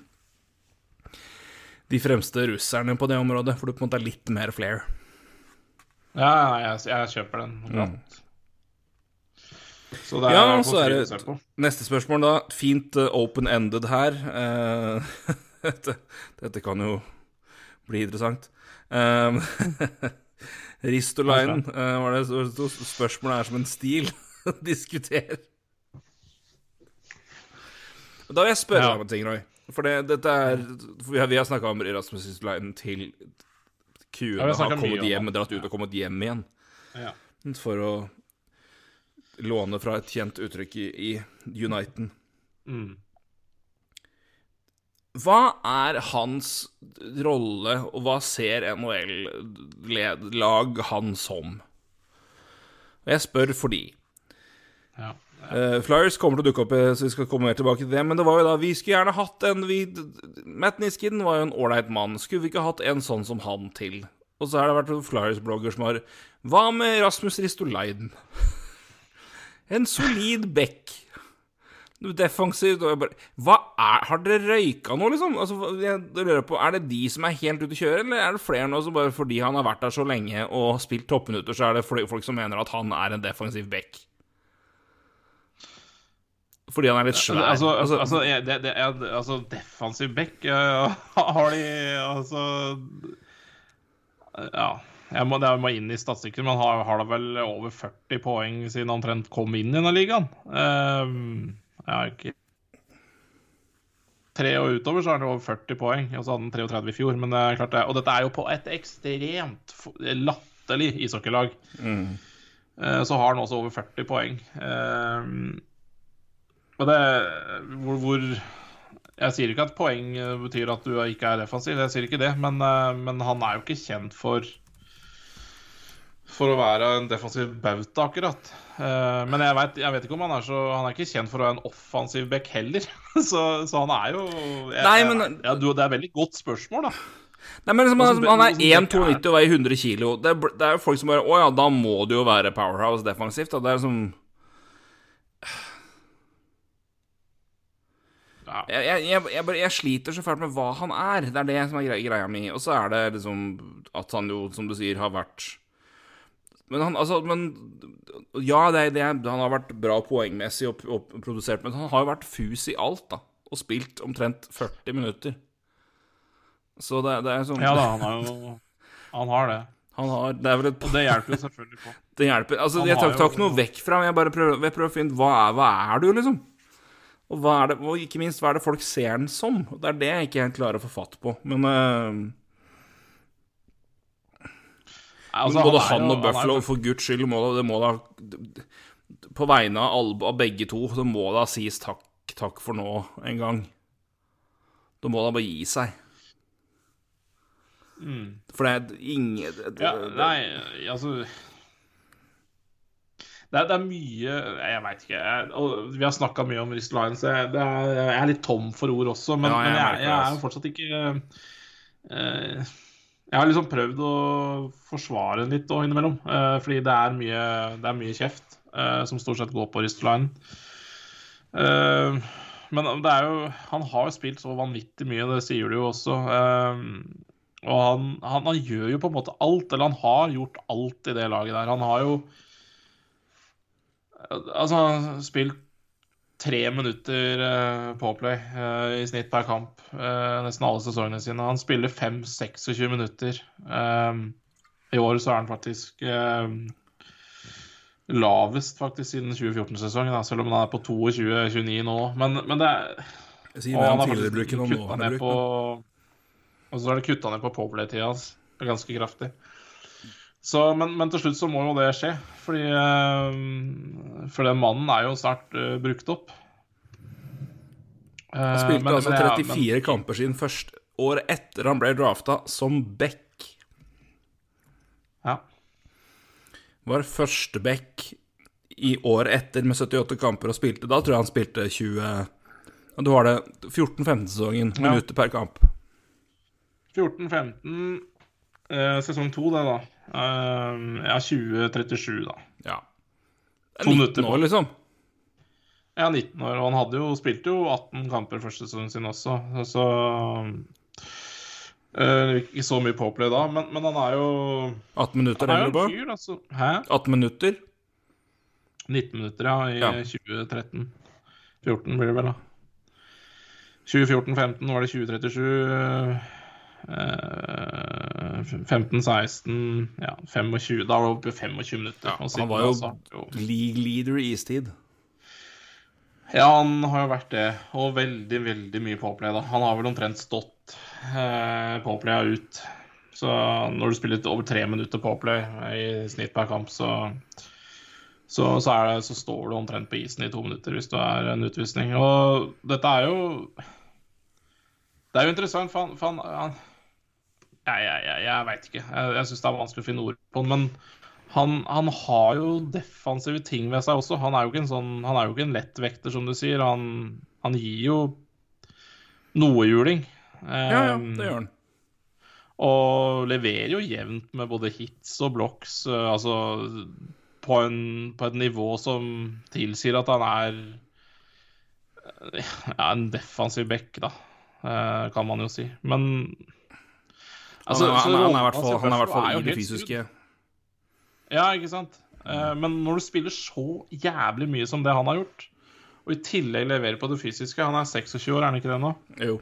S1: De fremste russerne på det området, for du på en måte er litt mer flair.
S2: Ja, jeg, jeg kjøper den Mm. Så det er
S1: Ja, så er det-. Neste spørsmål, da. Fint uh, open-ended her. Eh, dette, dette kan jo bli interessant. Um, Ristolainen uh, var det så- så Spørsmålet er som en stil å diskutere. Da vil jeg spørre deg om en ting, Roy. For det, dette er for Vi har, har snakka om Rasmus Ristolainen til kuene
S2: har
S1: kommet hjem, dratt ut og kommet hjem igjen
S2: Ja.
S1: for å låne fra et kjent uttrykk i, i Uniten.
S2: Mm.
S1: Hva er hans rolle, og hva ser NHL-lag han som? Og Jeg spør fordi
S2: Ja.
S1: Eh, Flyers kommer til å dukke opp, eh, så vi skal komme mer tilbake til det. Men det var jo da Vi skulle gjerne hatt en vi, Matt Niskin var jo en ålreit mann. Skulle vi ikke hatt en sånn som han til? Og så har det vært Flyers-blogger som har Hva med Rasmus Ristoleiden? En solid back. Defensivt Hva er Har dere røyka nå, liksom? Altså, jeg lurer på, Er det de som er helt ute å kjøre, eller er det flere nå som bare fordi han har vært der så lenge og spilt toppminutter, så er det folk som mener at han er en defensiv back? Fordi han er litt svær?
S2: Altså, altså,
S1: Altså,
S2: jeg- det, det, er, altså defensiv back eh, Har de altså Ja. Jeg må, jeg må inn i statistikken, men har, har da vel over 40 poeng siden han omtrent kom inn i denne ligaen. Um, jeg har ikke Tre og utover så har han over 40 poeng, og så hadde han 33 i fjor. Men det er klart det, og dette er jo på et ekstremt latterlig ishockeylag. Eh, Så har han også over 40 poeng. Um, og det hvor, hvor Jeg sier ikke at poeng eh, betyr at du ikke er defensiv, jeg sier ikke det, men, eh, men han er jo ikke kjent for For å være en defensiv bauta, akkurat. Eh, Men jeg vet, jeg vet ikke om han er så Han er ikke kjent for å være en offensiv back heller. Så, så han er jo jeg,
S1: Nei,
S2: jeg- ja, du, Det er et veldig godt spørsmål, da.
S1: Nei, men liksom,
S2: Altså,
S1: han, er
S2: altså, det
S1: 1,92 og veier 100 kilo. Det er, det er jo folk som bare Å ja, da må du jo være powerhouse defensivt. Da. Det er som
S2: Ja.
S1: jeg, jeg, jeg, jeg, sliter så fælt med hva han er. Det er det som er greia, mi. Og så er det liksom at han jo, som du sier, har vært Men han, altså Men ja, det, det, han har vært bra poengmessig og, og produsert, men han har jo vært fus i alt, da. Og spilt omtrent 40 minutter. Så det, det er sånn
S2: ja da, han har jo Han har det.
S1: Han har Det er vel et
S2: Og det hjelper jo selvfølgelig på.
S1: Det hjelper. Altså,
S2: Han
S1: jeg tar, tar ikke noe vekk fra men Jeg bare prøver, jeg prøver å finne hva er, hva er du, liksom? Og, det, og ikke minst, hva er det folk ser den som? Det er det jeg ikke helt klarer å få fatt på. Men uh,
S2: Altså,
S1: både han,
S2: han,
S1: og Buffalo, for guds skyld, må da, det må da På vegne av, alle, av begge to, det må da sies takk, takk for nå en gang. Det må da bare gi seg. For det er ingen det,
S2: det, Ja, nei, altså det er, det er mye Jeg veit ikke. Jeg, vi har snakka mye om Ristolainen, Lions. jeg, er, jeg er litt tom for ord også. Men,
S1: Ja, jeg
S2: men jeg, er
S1: altså.
S2: jo fortsatt ikke uh, Jeg har liksom prøvd å forsvare den litt innimellom. Uh, fordi det er mye, det er mye kjeft uh, som stort sett går på Ristolainen. Uh, men det er jo Han har jo spilt så vanvittig mye, det sier du jo også. Og han, han, han gjør jo på en måte alt, eller han har gjort alt i det laget der. Han har jo Altså, spilt tre minutter uh, påplay uh, i snitt per kamp uh, nesten alle sesongene sine. Han spiller 5-26 minutter. Eh, I år så er han faktisk eh, lavest faktisk siden 2014-sesongen, da, selv om han er på 22-29 nå. Men, men det er og han har faktisk kutta ned på. Og så er det kutta ned på påplay-tida hans ganske kraftig. Så, men, men, til slutt så må jo det skje. Fordi uh, For den mannen er jo snart uh, brukt opp.
S1: Han spilte men, altså 34 men, kamper siden først året etter han ble drafta som back.
S2: Ja.
S1: Var første back i året etter med 78 kamper og spilte Da tror jeg han spilte 20 Du har det 14-15-sesongen, ja. minutter per kamp.
S2: 14-15, eh, sesong 2, det, da. Uh, ja, 2037, da.
S1: Ja.
S2: To 19
S1: år, liksom?
S2: Ja, 19 år. Og han hadde jo, spilte jo 18 kamper første sesongen sin også, så uh, Ikke så mye påplay da, men, men, han er jo
S1: 18 minutter,
S2: han er jo en fyr, altså. Hæ?
S1: 18 minutter?
S2: 19 minutter, ja, i ja. 2013. 14 blir det vel, da. 2014-15 var det 2037. 15-16 ja, 25 Da var det oppe i 25 minutter.
S1: Ja, han var jo, jo league leader i istid.
S2: Ja, han har jo vært det. Og veldig, veldig mye påplay, da. Han har vel omtrent stått eh, påplaya ut. Så når du spiller over tre minutter påplay i snitt per kamp, så, så, så, det, så, står du omtrent på isen i to minutter hvis du er en utvisning. Og dette er jo Det er jo interessant, for han, for han jeg, jeg, jeg, jeg veit ikke. Jeg, jeg syns det er vanskelig å finne ord på den. Men han, han, har jo defensive ting ved seg også. Han er jo ikke en, sånn, han er jo ikke en lettvekter, som du sier. Han, han gir jo noe juling.
S1: Ja, ja, det gjør han.
S2: Og leverer jo jevnt med både hits og blocks. Uh, altså på, en, på, et nivå som tilsier at han er ja, en defensiv back, da, uh, kan man jo si. Men
S1: Altså, han, han, er i hvert fall, han er i hvert fall i det fysiske.
S2: Ja, ikke sant. Uh, men når du spiller så jævlig mye som det han har gjort, og i tillegg leverer på det fysiske Han er 26 år, er han ikke det nå?
S1: Jo.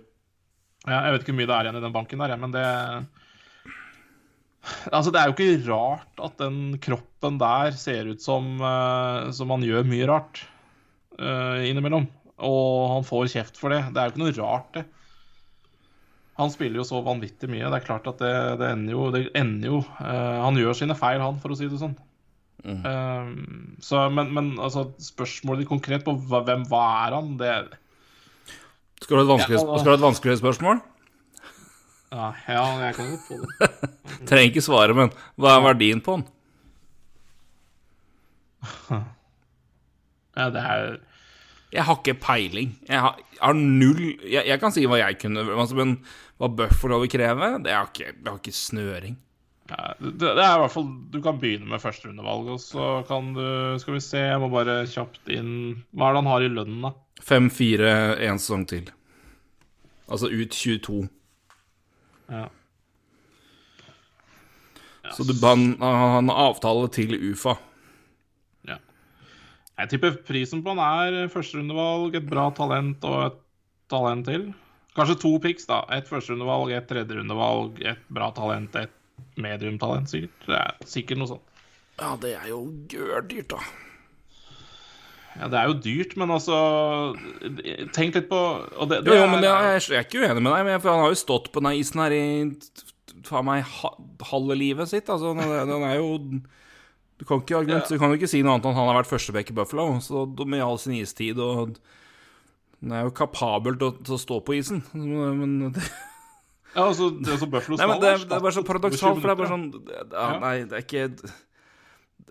S2: Ja, jeg vet ikke hvor mye det er igjen i den banken der, men det Altså, det er jo ikke rart at den kroppen der ser ut som uh, Som han gjør mye rart uh, innimellom. Og han får kjeft for det. Det er jo ikke noe rart, det. Han spiller jo så vanvittig mye. Det er klart at det, det ender jo, det ender jo uh, Han gjør sine feil, han, for å si det sånn. Mm. Uh, så, men, men altså, spørsmålet konkret på hva, hvem hva er han, det
S1: Skal du ha et vanskelig, ja, skal du ha et vanskelig spørsmål?
S2: Ja, ja, jeg kan godt få det.
S1: Trenger ikke svare, men hva er verdien på han?
S2: ja, det er
S1: Jeg har ikke peiling. Jeg har, jeg har null jeg, jeg, kan si hva jeg kunne altså, Men hva Buffalo vil kreve, det har ikke, ikke snøring.
S2: Ja, det, det, er i hvert fall Du kan begynne med førsterundevalg, og så kan du Skal vi se, jeg må bare kjapt inn Hva er det han har i lønnen, da?
S1: 5-4, én sesong til. Altså ut 22.
S2: Ja.
S1: Så du, han, han har avtale til UFA.
S2: Ja. Jeg tipper prisen på han er førsterundevalg, et bra talent og et talent til. Kanskje to picks, da. Et førsterundevalg, et tredjerundevalg, et bra talent, et mediumtalent, sikkert. Det er sikkert noe sånt.
S1: Ja, det er jo gørdyrt, da.
S2: Ja, det er jo dyrt, men altså Tenk litt på det,
S1: det jo, jo, men det, jeg, jeg, er ikke uenig med deg, for han har jo stått på denne isen her i faen meg halve livet sitt. Altså, den er jo Du kan ikke, argument, ja. du kan jo ikke si noe annet enn at han har vært førstebekk i Buffalo, så med all sin istid og den er jo kapabel til å, til å stå på isen, men det...
S2: Ja, altså, det er så Buffalo
S1: Nei, men det, det, er bare så paradoksalt, for det er bare sånn ja, Nei, det er ikke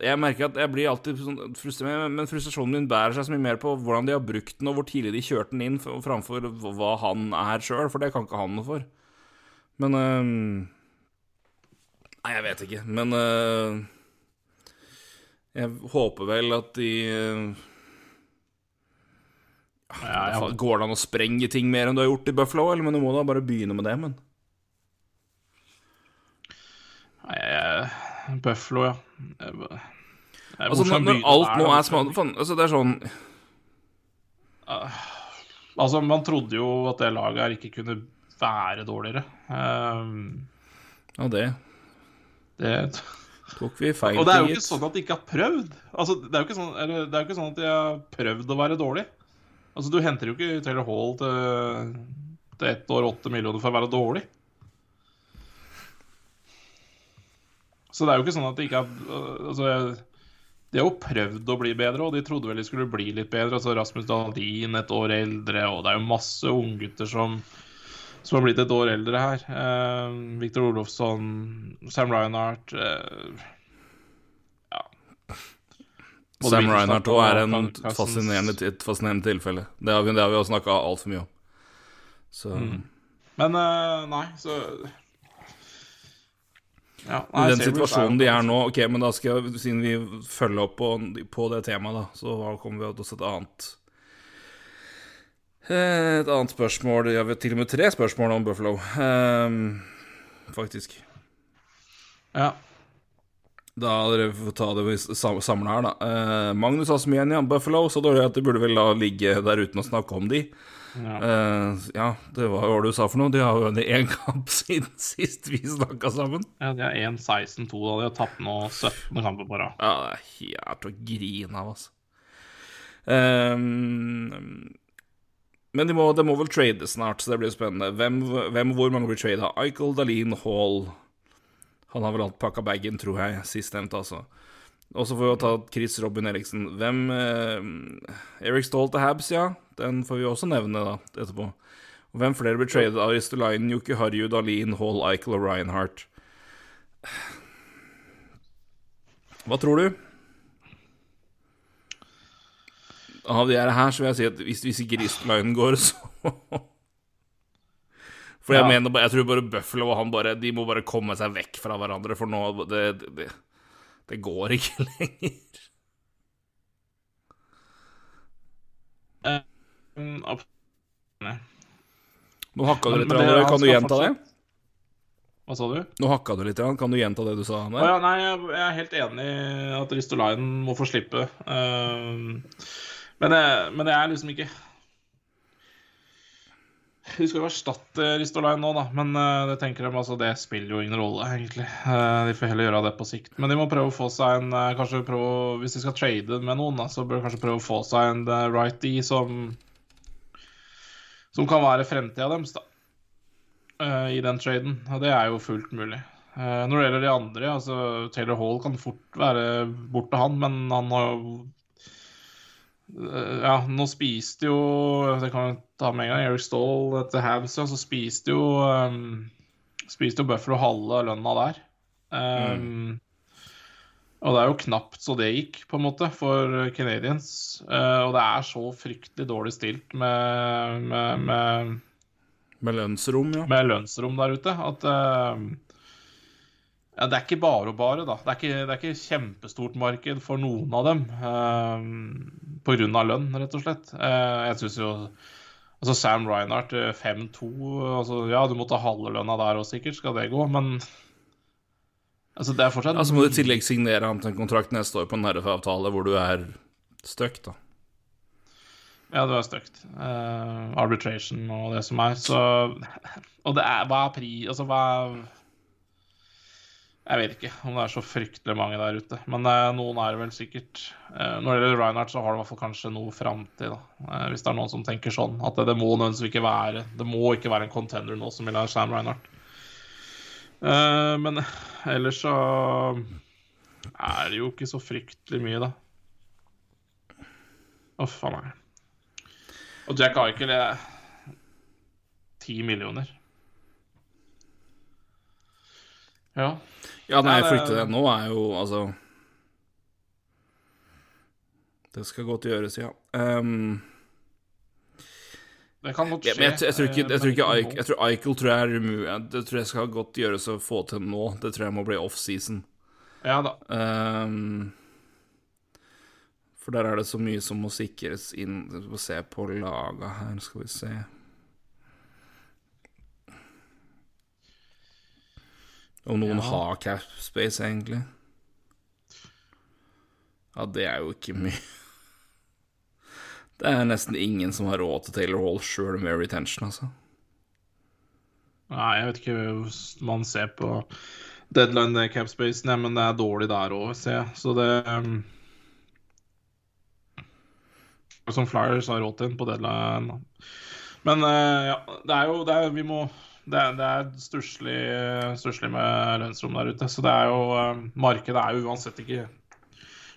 S1: Jeg merker at jeg blir alltid sånn frustrert, men frustrasjonen min bærer seg så mye mer på hvordan de har brukt den, og hvor tidlig de kjørte den inn, framfor hva han er sjøl, for det kan ikke han noe for. Men øh, Nei, jeg vet ikke. Men øh, jeg håper vel at de øh, ja, ja. Går det an å sprenge ting mer enn du har gjort i Buffalo? Eller men du må da bare begynne med det, men
S2: Nei, Buffalo, ja. Jeg,
S1: altså, når, når alt nå er smalt altså, Det er sånn
S2: uh, Altså, man trodde jo at det laget her ikke kunne være dårligere. Um,
S1: ja, det
S2: Det
S1: tok vi feil
S2: Og det er jo ikke sånn at de ikke har prøvd. Altså, det er jo ikke sånn, det er jo ikke sånn at de har prøvd å være dårlig. Altså, du henter jo ikke Taylor Hall til, til ett år åtte millioner for å være dårlig. Så det er jo ikke sånn at de ikke har altså, De har jo prøvd å bli bedre, og de trodde vel de skulle bli litt bedre. Altså Rasmus Dahlin et år eldre, og det er jo masse unggutter som, som har blitt et år eldre her. Uh, Victor Olofsson, Sam Ryanhart uh, eh,
S1: Sam Reinhardt òg er en fascinerende, et fascinerende tilfelle. Det har vi, det har vi også snakka altfor mye om. Så
S2: Mm. Men uh, nei, så ja,
S1: I
S2: nei,
S1: den situasjonen de er nå Ok, men da skal jeg, siden vi følger opp på, på det temaet, da, så kommer vi til et annet eh, Et annet spørsmål Jeg vet til og med tre spørsmål om Buffalo, um, faktisk.
S2: Ja.
S1: Da dere får ta det samla her, da. Eh, Magnus Asmien, ja. Buffalo, så dårlig at de burde vel la ligge der uten å snakke om de.
S2: ja.
S1: Uh, ja, det var hva du sa for noe. De har vunnet én kamp siden sist vi snakka sammen.
S2: ja de har 1-16-2, da. De har tapt nå 17 kamper på rad.
S1: Ja, det er helt å grine av, altså. Um, men de må, de må vel trade snart, så det blir spennende. Hvem, hvem hvor mange blir trada? Eichel, Dalin, Hall Han har vel alt pakka bagen, tror jeg. Sistnevnte, altså. Og så får vi jo ta Chris Robin Eriksen. Hvem eh, Eric Stoll til Habs, ja. Den får vi også nevne da, etterpå. Og hvem flere blir tradet? av Ristolainen, Jokke Harju, Dalin, Hall, Eichel og Reinhardt. Hva tror du? Av de her så vil jeg si at hvis, hvis ikke Ristleinen går, så For jeg
S2: Ja.
S1: mener Jeg tror bare Buffalo og han bare De må bare komme seg vekk fra hverandre, for nå Det, det, det, det går ikke lenger.
S2: Mm.
S1: Nå hakka du litt.
S2: men det-
S1: Kan du gjenta det?
S2: Hva sa du?
S1: Nå hakka du litt. Kan du gjenta det du sa?
S2: Å
S1: André?
S2: ja, nei, jeg jeg er helt enig i at Ristolainen må få slippe. Uh, men, jeg, men jeg er liksom ikke De skal jo erstatte Ristolainen nå, da. Men uh, det tenker de, altså, det spiller jo ingen rolle, egentlig. Uh, de får heller gjøre det på sikt. Men de må prøve å få seg en uh, kanskje prøve, Hvis de skal trade med noen, da, så bør de kanskje prøve å få seg en uh, righty som Som kan være fremtida deres, da. eh, I den traden. Og det er jo fullt mulig. Eh, Når det gjelder de andre, altså Taylor Hall kan fort være borte, han, men han har jo Eh, Ja, nå spiste jo Det kan jeg ta med en gang. Eric Stoll etter Habs, så spiste jo um, Spiste jo Buffalo halve lønna der. Um, Og det er jo knapt så det gikk, på en måte, for Canadians. Uh, og det er så fryktelig dårlig stilt med, med, med
S1: Med lønnsrom, ja.
S2: med lønnsrom der ute. At eh, ja, Det er ikke bare og bare, da. Det er ikke, det er ikke kjempestort marked for noen av dem. Uh, Pga. lønn, rett og slett. Uh, jeg syns jo Altså Sam Reinhardt, eh, 5-2 altså, Ja, du må ta halve lønna der òg, sikkert. Skal det gå? Men altså, det er fortsatt
S1: Altså må du i tillegg signere ham til en kontrakt neste år på en RF-avtale hvor du er stuck, da.
S2: Ja, det var stygt. Uh, arbitration og det som er. Så Og det er Hva er pri... Altså, hva er Jeg vet ikke om det er så fryktelig mange der ute. Men eh, noen er det vel sikkert. Eh, når det gjelder Reinhardt, så har det i hvert fall kanskje noe framtid, da. Eh, hvis det er noen som tenker sånn. At det, må nødvendigvis ikke være Det må ikke være en contender nå som vil ha Sam Reinhardt. Men ellers så er det jo ikke så fryktelig mye, da. Uff a meg. Og Jack Eichel er ti millioner. Ja.
S1: Ja, nei,
S2: jeg
S1: frykte det nå er jo altså Det skal godt gjøres, ja. Um,
S2: Det kan godt
S1: ja,
S2: skje.
S1: men jeg, jeg, tror ikke, jeg, tror ikke
S2: eh,
S1: jeg tror Eichel tror jeg er umulig. Det tror jeg skal godt gjøres å få til nå. Det tror jeg må bli off-season.
S2: Ja da.
S1: Um, for der er det så mye som må sikres inn Vi får se på laga her, skal vi se. Om noen
S2: Ja.
S1: har cap space, egentlig. Ja, det er jo ikke mye. Det er nesten ingen som har råd til Taylor Hall sjøl med retention, altså.
S2: Nei, jeg vet ikke hvis man ser på deadline cap spacen, ja, men det er dårlig der òg, ser jeg. Så det um, Som Flyers har råd til den på deadline. Men uh, ja, det er jo det er, Vi må Det, er- det er stusslig stusslig med lønnsrom der ute. Så det er jo eh, Markedet er jo uansett ikke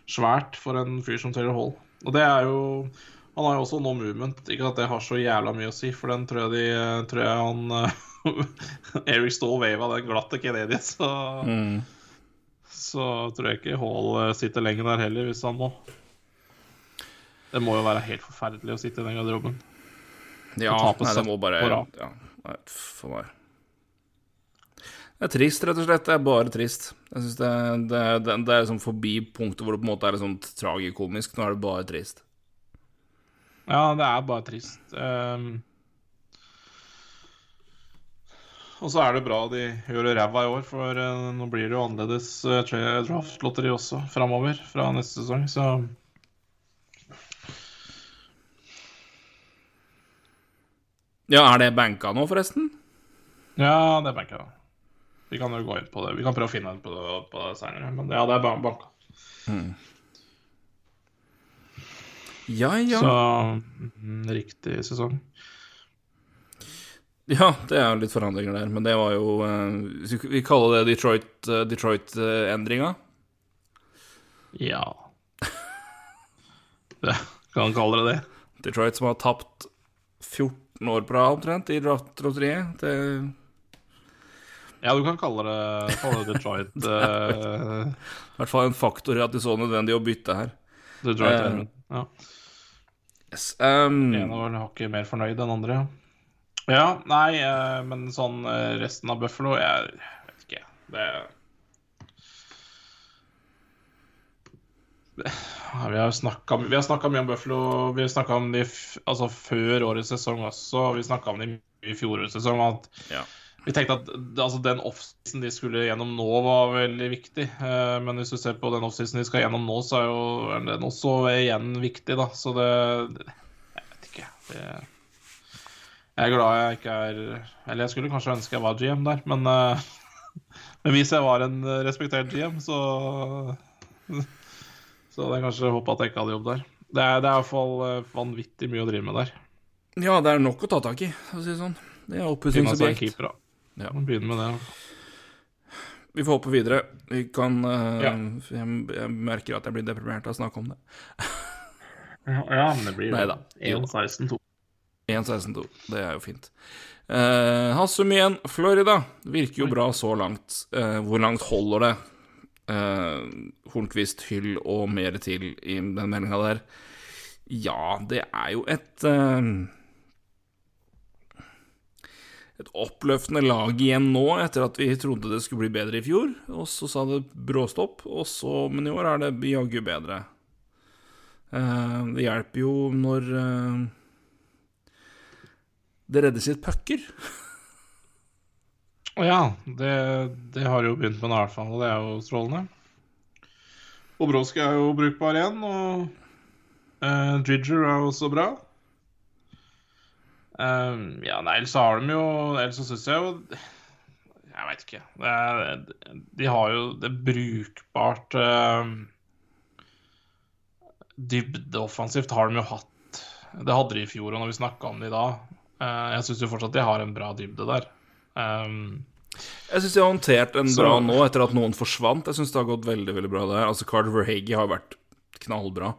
S2: svært for en fyr som Taylor Hall. Og det er jo Han har jo også no movement. Ikke at det har så jævla mye å si, for den tror jeg, de, tror jeg han Eric Stoll wava den glatte Kennedy, så
S1: Mm.
S2: Så tror jeg ikke Hall eh, sitter lenge der heller, hvis han må. Det må jo være helt forferdelig å sitte i den garderoben.
S1: Ja, nei, det må bare ja, nei, For meg. Det er trist, rett og slett. Det er bare trist. Jeg synes det, det, det, det er liksom forbi punktet hvor det på en måte er liksom tragikomisk. Nå er det bare trist.
S2: Ja, det er bare trist. Um... og så er det bra de gjør ræva i år, for eh, nå blir det jo annerledes uh, draftlotteri også framover fra neste sesong, så
S1: Ja, er det banka nå, forresten?
S2: Ja, det er banka. Vi kan jo gå inn på det. Vi kan prøve å finne ut på det, på det senere, men ja, det er banka. banka.
S1: Ja, ja.
S2: Så mm, riktig sesong.
S1: Ja, det er litt forandringer der, men det var jo eh, Vi kaller det Detroit-endringa. Detroit, eh.
S2: Ja Det kan kalle det det.
S1: Detroit som har tapt 14 år på rad omtrent i draftlotteriet. Det
S2: Ja, du kan kalle det, kalle det Detroit. eh,
S1: i hvert fall en faktor i at de så nødvendig å bytte her.
S2: Detroit
S1: uh,
S2: Edmund. Ja.
S1: Yes. Um,
S2: En var hakket mer fornøyd enn andre, ja. Ja, nei, eh, men sånn eh, resten av Buffalo Jeg vet ikke. Det, det ja, Vi har snakka Vi har snakka mye om Buffalo. Vi snakka om de altså før årets sesong også. Vi snakka om de mye i fjorårets sesong. At
S1: Ja.
S2: Vi tenkte at altså, den offseason de skulle gjennom nå, var veldig viktig. Eh, men hvis du ser på den offseason de skal gjennom nå, så er jo den også igjen viktig, da. Så det Jeg vet ikke. Det, jeg er glad jeg ikke er Eller jeg skulle kanskje ønske jeg var GM der, men, eh, men hvis jeg var en respektert GM, så Så hadde jeg kanskje håpa at jeg ikke hadde jobb der. Det er, det er i hvert fall eh, vanvittig mye å drive med der.
S1: ja, det er nok å ta tak i, for å si det sånn. Det er oppussingsobjekt. Ja.
S2: Begynne med det.
S1: Vi får hoppe videre. Vi kan uh,
S2: Ja.
S1: jeg, jeg merker at jeg blir deprimert av å snakke om det.
S2: Ja, men det blir
S1: Neida. Jo.
S2: 1-16-2.
S1: 1.16-2. Det er jo fint. Uh, Hassum igjen, Florida. Virker jo bra så langt. Uh, hvor langt holder det? Uh, Hornquist, Hyll og mer til i den meldinga der. Ja, det er jo et eh, Et oppløftende lag igjen nå, etter at vi trodde det skulle bli bedre i fjor. Og så sa det bråstopp, og så, men i år er det jaggu bedre. Eh, det hjelper jo når eh, det reddes sitt pucker.
S2: Ja, det, det har jo begynt med nå i hvert fall, og det er jo strålende. Bobrovskij er jo brukbar igjen, og uh, Dridger er også bra. Um, ja, nei, ellers har de jo Ellers så syns jeg jo Jeg veit ikke. Det er, de har jo det brukbart uh, Dybde offensivt har de jo hatt. Det hadde de i fjor, og når vi snakka om det i dag. uh, jeg syns jo fortsatt de har en bra dybde der. Um,
S1: Jeg syns de har håndtert en
S2: Så-
S1: bra nå, etter at noen forsvant. Jeg syns det har gått veldig veldig bra der. Altså Carter Verhage har vært knallbra.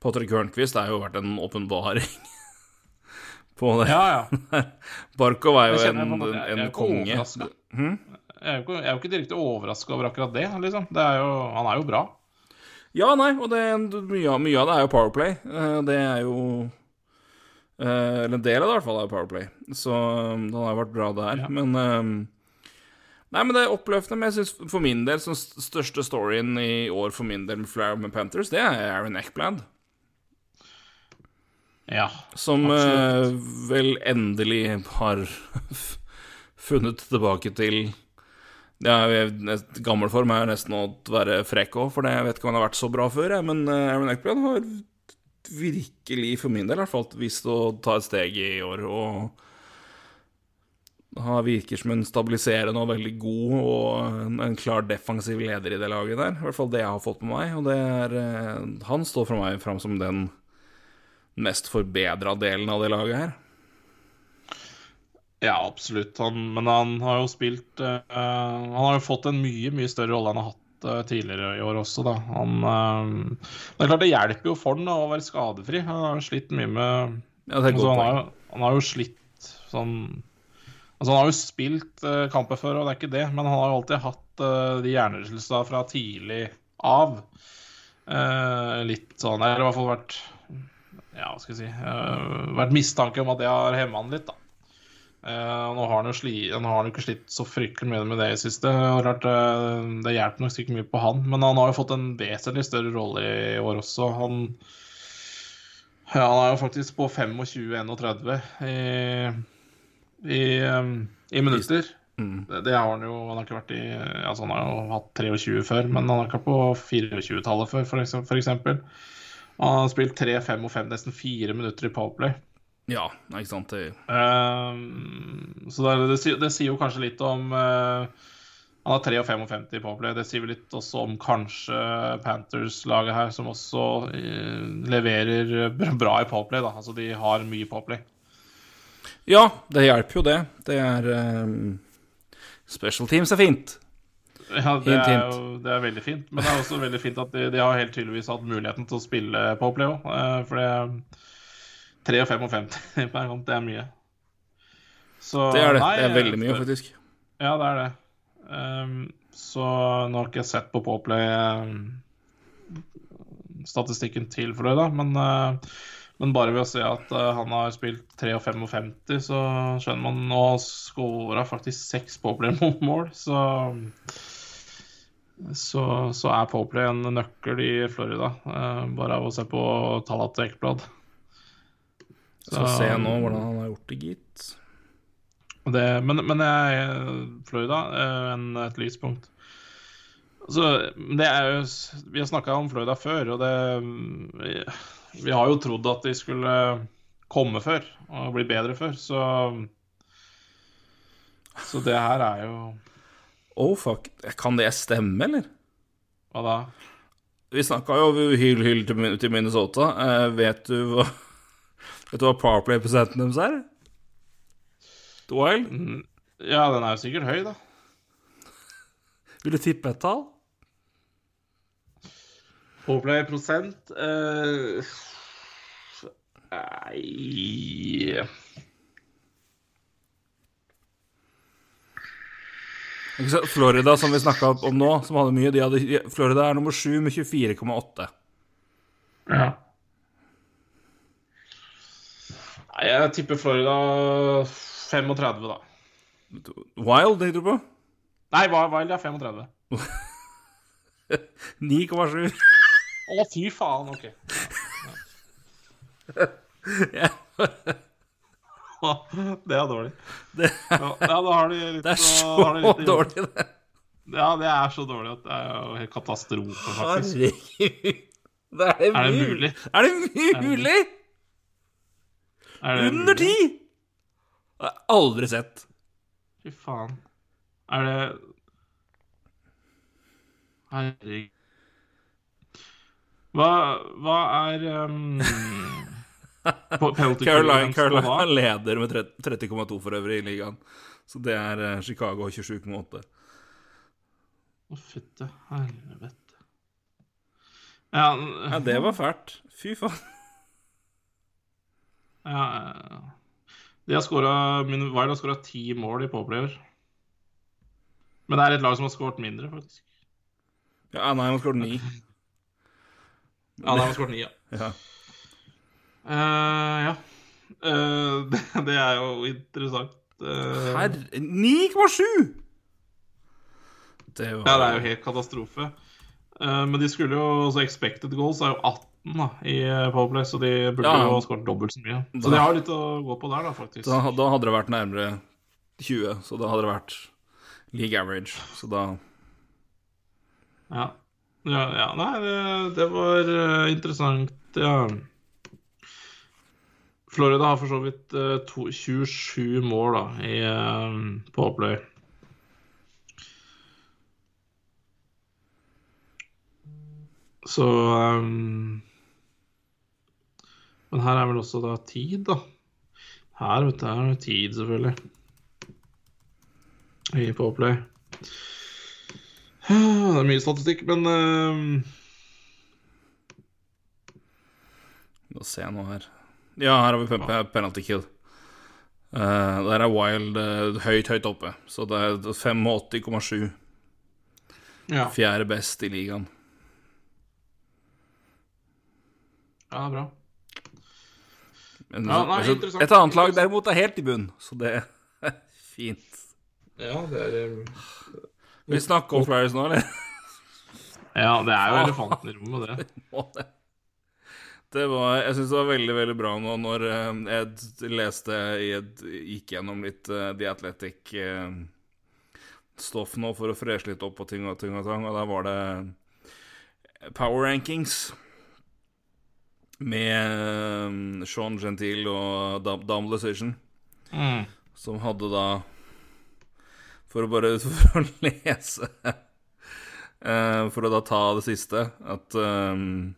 S1: Patrick Hørnquist har jo vært en åpenbaring på det.
S2: ja, ja.
S1: Barkov er jo en,
S2: en
S1: en,
S2: jeg
S1: konge.
S2: overrasket.
S1: Hm?
S2: Jeg er jo ikke, jeg er jo ikke direkte overraska over akkurat det, liksom. Det er jo, han er jo bra.
S1: Ja, nei, og det, mye, mye av det er jo Powerplay. Eh, Det er jo Eller en del av det i hvert fall er Powerplay. Så um, den har vært bra der.
S2: Ja.
S1: Men um, Nei, men det er oppløftende. Men jeg synes for min del, som største storyen i år for min del med Flower med Panthers, det er Aaron Eckblad.
S2: Ja.
S1: Som eh, vel endelig har funnet tilbake til ja, Gammel form er nesten å være frekk òg, for det, jeg vet ikke om han har vært så bra før. Jeg, men eh, Aaron Eckblad har virkelig, for min del i hvert fall, vist å ta et steg i år. Og virker som en stabiliserende og veldig god og en, klar defensiv leder i det laget der. I hvert fall det jeg har fått med meg. Og er eh, Han står for meg fram som den mest forbedra delen av det laget her.
S2: Ja, absolutt. Han, men han har jo spilt uh, Han har jo fått en mye, mye større rolle enn han har hatt tidligere i år også, da. Han eh, Det er klart det hjelper jo for han da, å være skadefri. Han har jo slitt mye med
S1: Ja,
S2: altså, han, har han har jo slitt sånn Altså, han har jo spilt uh, kamper før, og det er ikke det, men han har jo alltid hatt uh, de hjernerystelsene fra tidlig av. Uh, litt sånn Eller i hvert fall vært Ja, hva skal jeg si eh, Vært mistanke om at det har hemma han litt, da. Eh, nå har han jo nå har han ikke slitt så fryktelig mye med det i siste. Klart, uh, det hjelper nok sikkert mye på han, men han har jo fått en vesentlig større rolle i år også. Han, ja, han er jo faktisk på 25-31 i, i, um, i minutter.
S1: Mm.
S2: Det, det har han jo Han har ikke vært i Altså, han har jo hatt 23 før, men han har ikke på 24-tallet før, eksempel. Han har spilt 3, 5 og 5, nesten 4 minutter i Powerplay.
S1: Ja, ikke sant. Det,
S2: Um, så det, det, det sier jo kanskje litt om uh, Han har 3 og 55 i Powerplay. Det sier vel litt også om kanskje Panthers-laget her, som også uh, leverer bra- i Powerplay. da Altså de har mye Powerplay.
S1: ja, det hjelper jo, det. Det er um, Special teams er fint.
S2: Ja, det
S1: Hint,
S2: er jo det er veldig fint. Men det er også veldig fint at de, de har helt tydeligvis hatt muligheten til å spille Powerplay òg. For det 3 og 55 per kamp, det er mye. Så
S1: Det er det.
S2: nei,
S1: Det er veldig mye, faktisk.
S2: Ja, det er det. Um, så nå har ikke jeg sett på Powerplay ehm, til Fløy, da, men, uh, men bare ved å se at uh, han har spilt 3 og 55, så skjønner man Nå skåra faktisk seks Powerplay-mål, så så, så er Poplay en nøkkel i Florida, uh, bare av å se på tallene til Ekblad.
S1: Så se nå hvordan han har gjort det, gitt.
S2: Det, men, men jeg, Florida er en, et lyspunkt. Så det er jo Vi har snakka om Florida før, og det vi, vi har jo trodd at de skulle komme før og bli bedre før, så Så det her er jo
S1: Oh, fuck. Kan det stemme, eller?
S2: Hva da?
S1: Vi snakka jo hyll, hyll til, Minnesota. Eh, vet du hva Vet du hva Powerplay-prosenten deres er? Wild?
S2: Mm, Ja, den er jo sikkert høy, da.
S1: Vil du tippe et tall?
S2: Powerplay prosent eh, Nei
S1: Ikke sant? Florida, som vi snakka om nå, som hadde mye, de hadde, Florida er nummer sju med 24,8.
S2: Ja. Nei, jeg tipper Florida 35, da.
S1: Wild, tenkte du på?
S2: Nei, Wild er 35.
S1: 9,7.
S2: Å, fy faen, OK.
S1: Ja.
S2: det er dårlig.
S1: Det,
S2: Ja, ja, de litt
S1: det er så
S2: de
S1: dårlig, det.
S2: Ja, det er så dårlig at det er jo helt katastrofe, faktisk.
S1: Herregud. Er, det
S2: Er det mulig?
S1: Er det mulig?
S2: Er det
S1: Under ti? Det har jeg aldri sett.
S2: Fy faen. Er det Herregud. Hva, hva er um,
S1: Caroline,
S2: hva?
S1: leder med 30,2 for øvrig i ligaen. Så det er eh, Chicago 27,8.
S2: Å, fytte helvete. Ja,
S1: Ja, det var fælt. Fy faen.
S2: De har skåra Wild har skåra ti mål i påplayer. Men det er et lag som har skåret mindre, faktisk.
S1: Ja, Anaheim har skåret ni.
S2: Ja, de har skåret ni, ja.
S1: Ja.
S2: Uh, ja. Uh, det, det er jo interessant. Uh,
S1: Herre 9,7! Det var
S2: Ja, det er jo helt katastrofe. Uh, men de skulle jo også Expected goals er jo 18 da, i eh, Powerplay, så de burde
S1: Ja.
S2: jo skåret dobbelt så mye. Så
S1: Da-
S2: de har litt å gå på der, da, faktisk.
S1: da, da hadde det vært nærmere 20, så da hadde det vært league average. Så da
S2: Ja. Ja, ja. Nei, det, det var eh, interessant, ja. Florida har for så vidt uh, to, 27 mål da, i uh, Powerplay. Så ehm, Men her er vel også da tid, da. Her, vet du, her er det tid, selvfølgelig. i Powerplay. Det er mye statistikk, men uh,
S1: se nå her. Ja, her har vi ja. penalty kill. Uh, der er Wild uh, høyt, høyt oppe. Så det er 85,7.
S2: Ja,
S1: Fjerde best i ligaen.
S2: ja, det er bra.
S1: Men,
S2: Ja, nei,
S1: altså, et annet lag derimot er helt i bunn, så det er fint.
S2: Ja, det er
S1: Vi snakker om Flyers nå, eller?
S2: Ja, det er jo elefanten i rommet, det.
S1: Det. Var, jeg syns det var veldig veldig bra nå når eh, jeg leste jeg gikk gjennom litt uh, The Athletic-stoff nå for å freshe litt opp på ting og ting og tang, og der var det Power Rankings med eh, Sean Gentile og Dam Dam
S2: Mm.
S1: som hadde da For å bare for å lese eh, For å da ta det siste At um,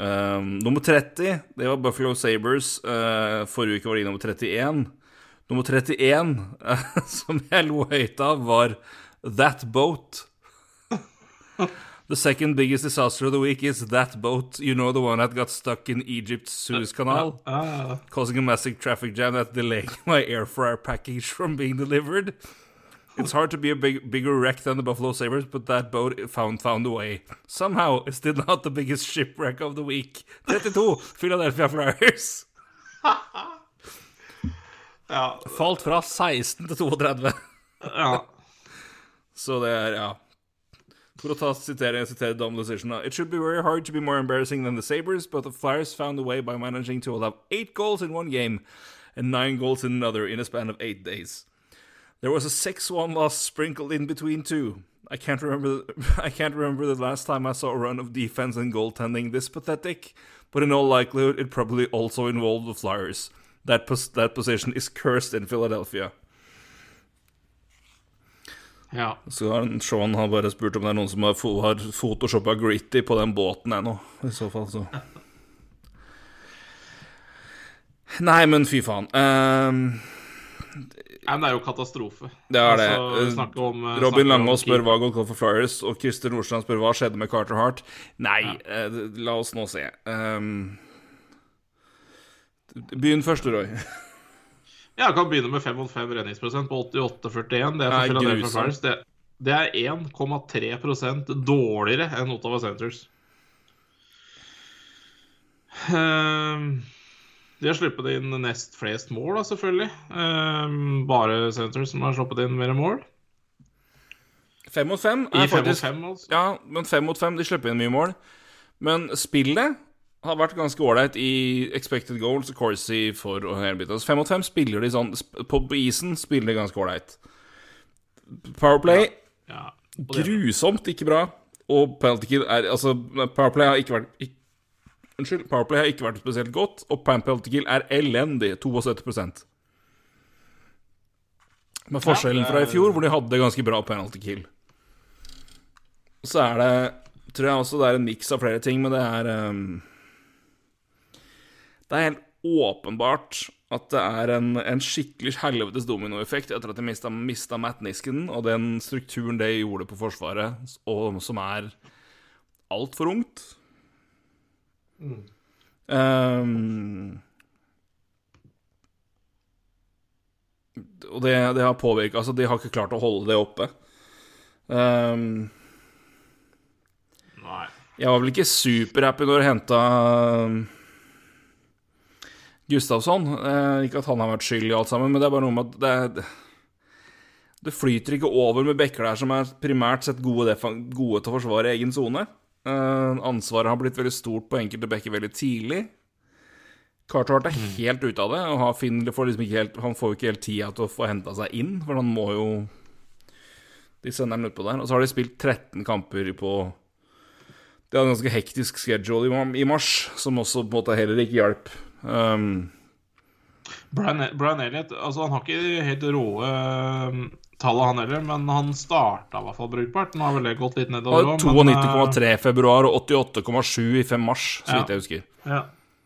S1: um, Nummer 30 Det var Buffalo Sabres Uh, Forrige uke var de nummer 31 Nummer 31 eh, Som jeg lo høyt av Var That Boat The second biggest disaster of the week is that boat. You know the one that got stuck in Egypt's Suez Canal
S2: uh, uh,
S1: causing a massive traffic jam that delayed my air fryer package from being delivered. It's hard to be a big, bigger wreck than the Buffalo Sabres, but that boat found found a way. Somehow, it's still not the biggest shipwreck of the week. 32, Philadelphia Flyers.
S2: ja,
S1: Falt fra 16 til 32.
S2: ja.
S1: Så det er, ja For å ta, sitere, Dom. It should be very hard to be more embarrassing than the Sabres, but the Flyers found a way by managing to allow eight goals in one game and nine goals in another in a span of eight days. There was a 6-1 loss sprinkled in between two. I can't remember. I can't remember the last time I saw a run of defense and goaltending this pathetic, but in all likelihood, it probably also involved the Flyers. That pos that position is cursed in Philadelphia.
S2: Ja.
S1: Så Sean har bare spurt om det er noen som har, har photoshoppa Gritty på den båten ennå. I så fall, så Nei, men fy faen. Um,
S2: Nei, men det er jo katastrofe.
S1: det er det.
S2: Altså, om, eh,
S1: Robin Langås spør hva går for Flyers, og Christer Nordstrand spør hva skjedde med Carter Hart. Nei, eh, la oss nå se. Um, begynn først, Roy.
S2: Ja, jeg kan begynne med 5 mot 5 redningsprosent på 88-41. Det er for Philadelphia. Flyers. Det, det er 1,3% dårligere enn Ottawa Centres. Um, de har sluppet inn nest flest mål, da, selvfølgelig. Um, bare Centres som har sluppet inn mer mål.
S1: Fem mot fem
S2: I
S1: er
S2: 5 mot
S1: fem,
S2: 5, altså.
S1: Ja, men fem mot fem, de slipper inn mye mål. Men spillet har vært ganske ålreit i expected goals og Corsi for å hele biten. Altså, fem mot fem spiller de sånn På, isen spiller de ganske ålreit. Powerplay
S2: Ja. ja.
S1: grusomt ikke bra. Og penalty kill er Altså, Powerplay har ikke vært ikke, Unnskyld, Powerplay har ikke vært spesielt godt, og penalty kill er elendig. 72 Med forskjellen fra i fjor, hvor de hadde ganske bra penalty kill. Så er det Tror jeg også det er en miks av flere ting, men det er ehm, Det er helt åpenbart at det er en, en skikkelig helvetes dominoeffekt etter at de mista, mista Matt Nisken og den strukturen det gjorde på Forsvaret, og som er altfor ungt. Ehm, og det, det har påvirka Altså, de har ikke klart å holde det oppe. Um,
S2: Nei.
S1: jeg var vel ikke superhappy når jeg henta Gustavsson. Eh, ikke at han har vært skyld i alt sammen, men det er bare noe med at det, det flyter ikke over med bekker der som er primært sett gode, gode til å forsvare egen sone. Eh, ansvaret har blitt veldig stort på enkelte bekker veldig tidlig. Carter er helt ute av det, og Finn får liksom ikke helt, han får jo ikke helt tida til å få henta seg inn, for han må jo De sender han utpå der. Og så har de spilt 13 kamper på De hadde en ganske hektisk schedule i mars, som også på en måte heller ikke hjalp. Um,
S2: Brian, Brian Elliot altså han har ikke helt råe um, tallet, han heller, men han starta i hvert fall brukbart. Nå har vel det gått litt nedover. òg.
S1: 92,3 i februar og 88,7 i 5 mars, så
S2: Ja.
S1: vidt jeg husker.
S2: Ja.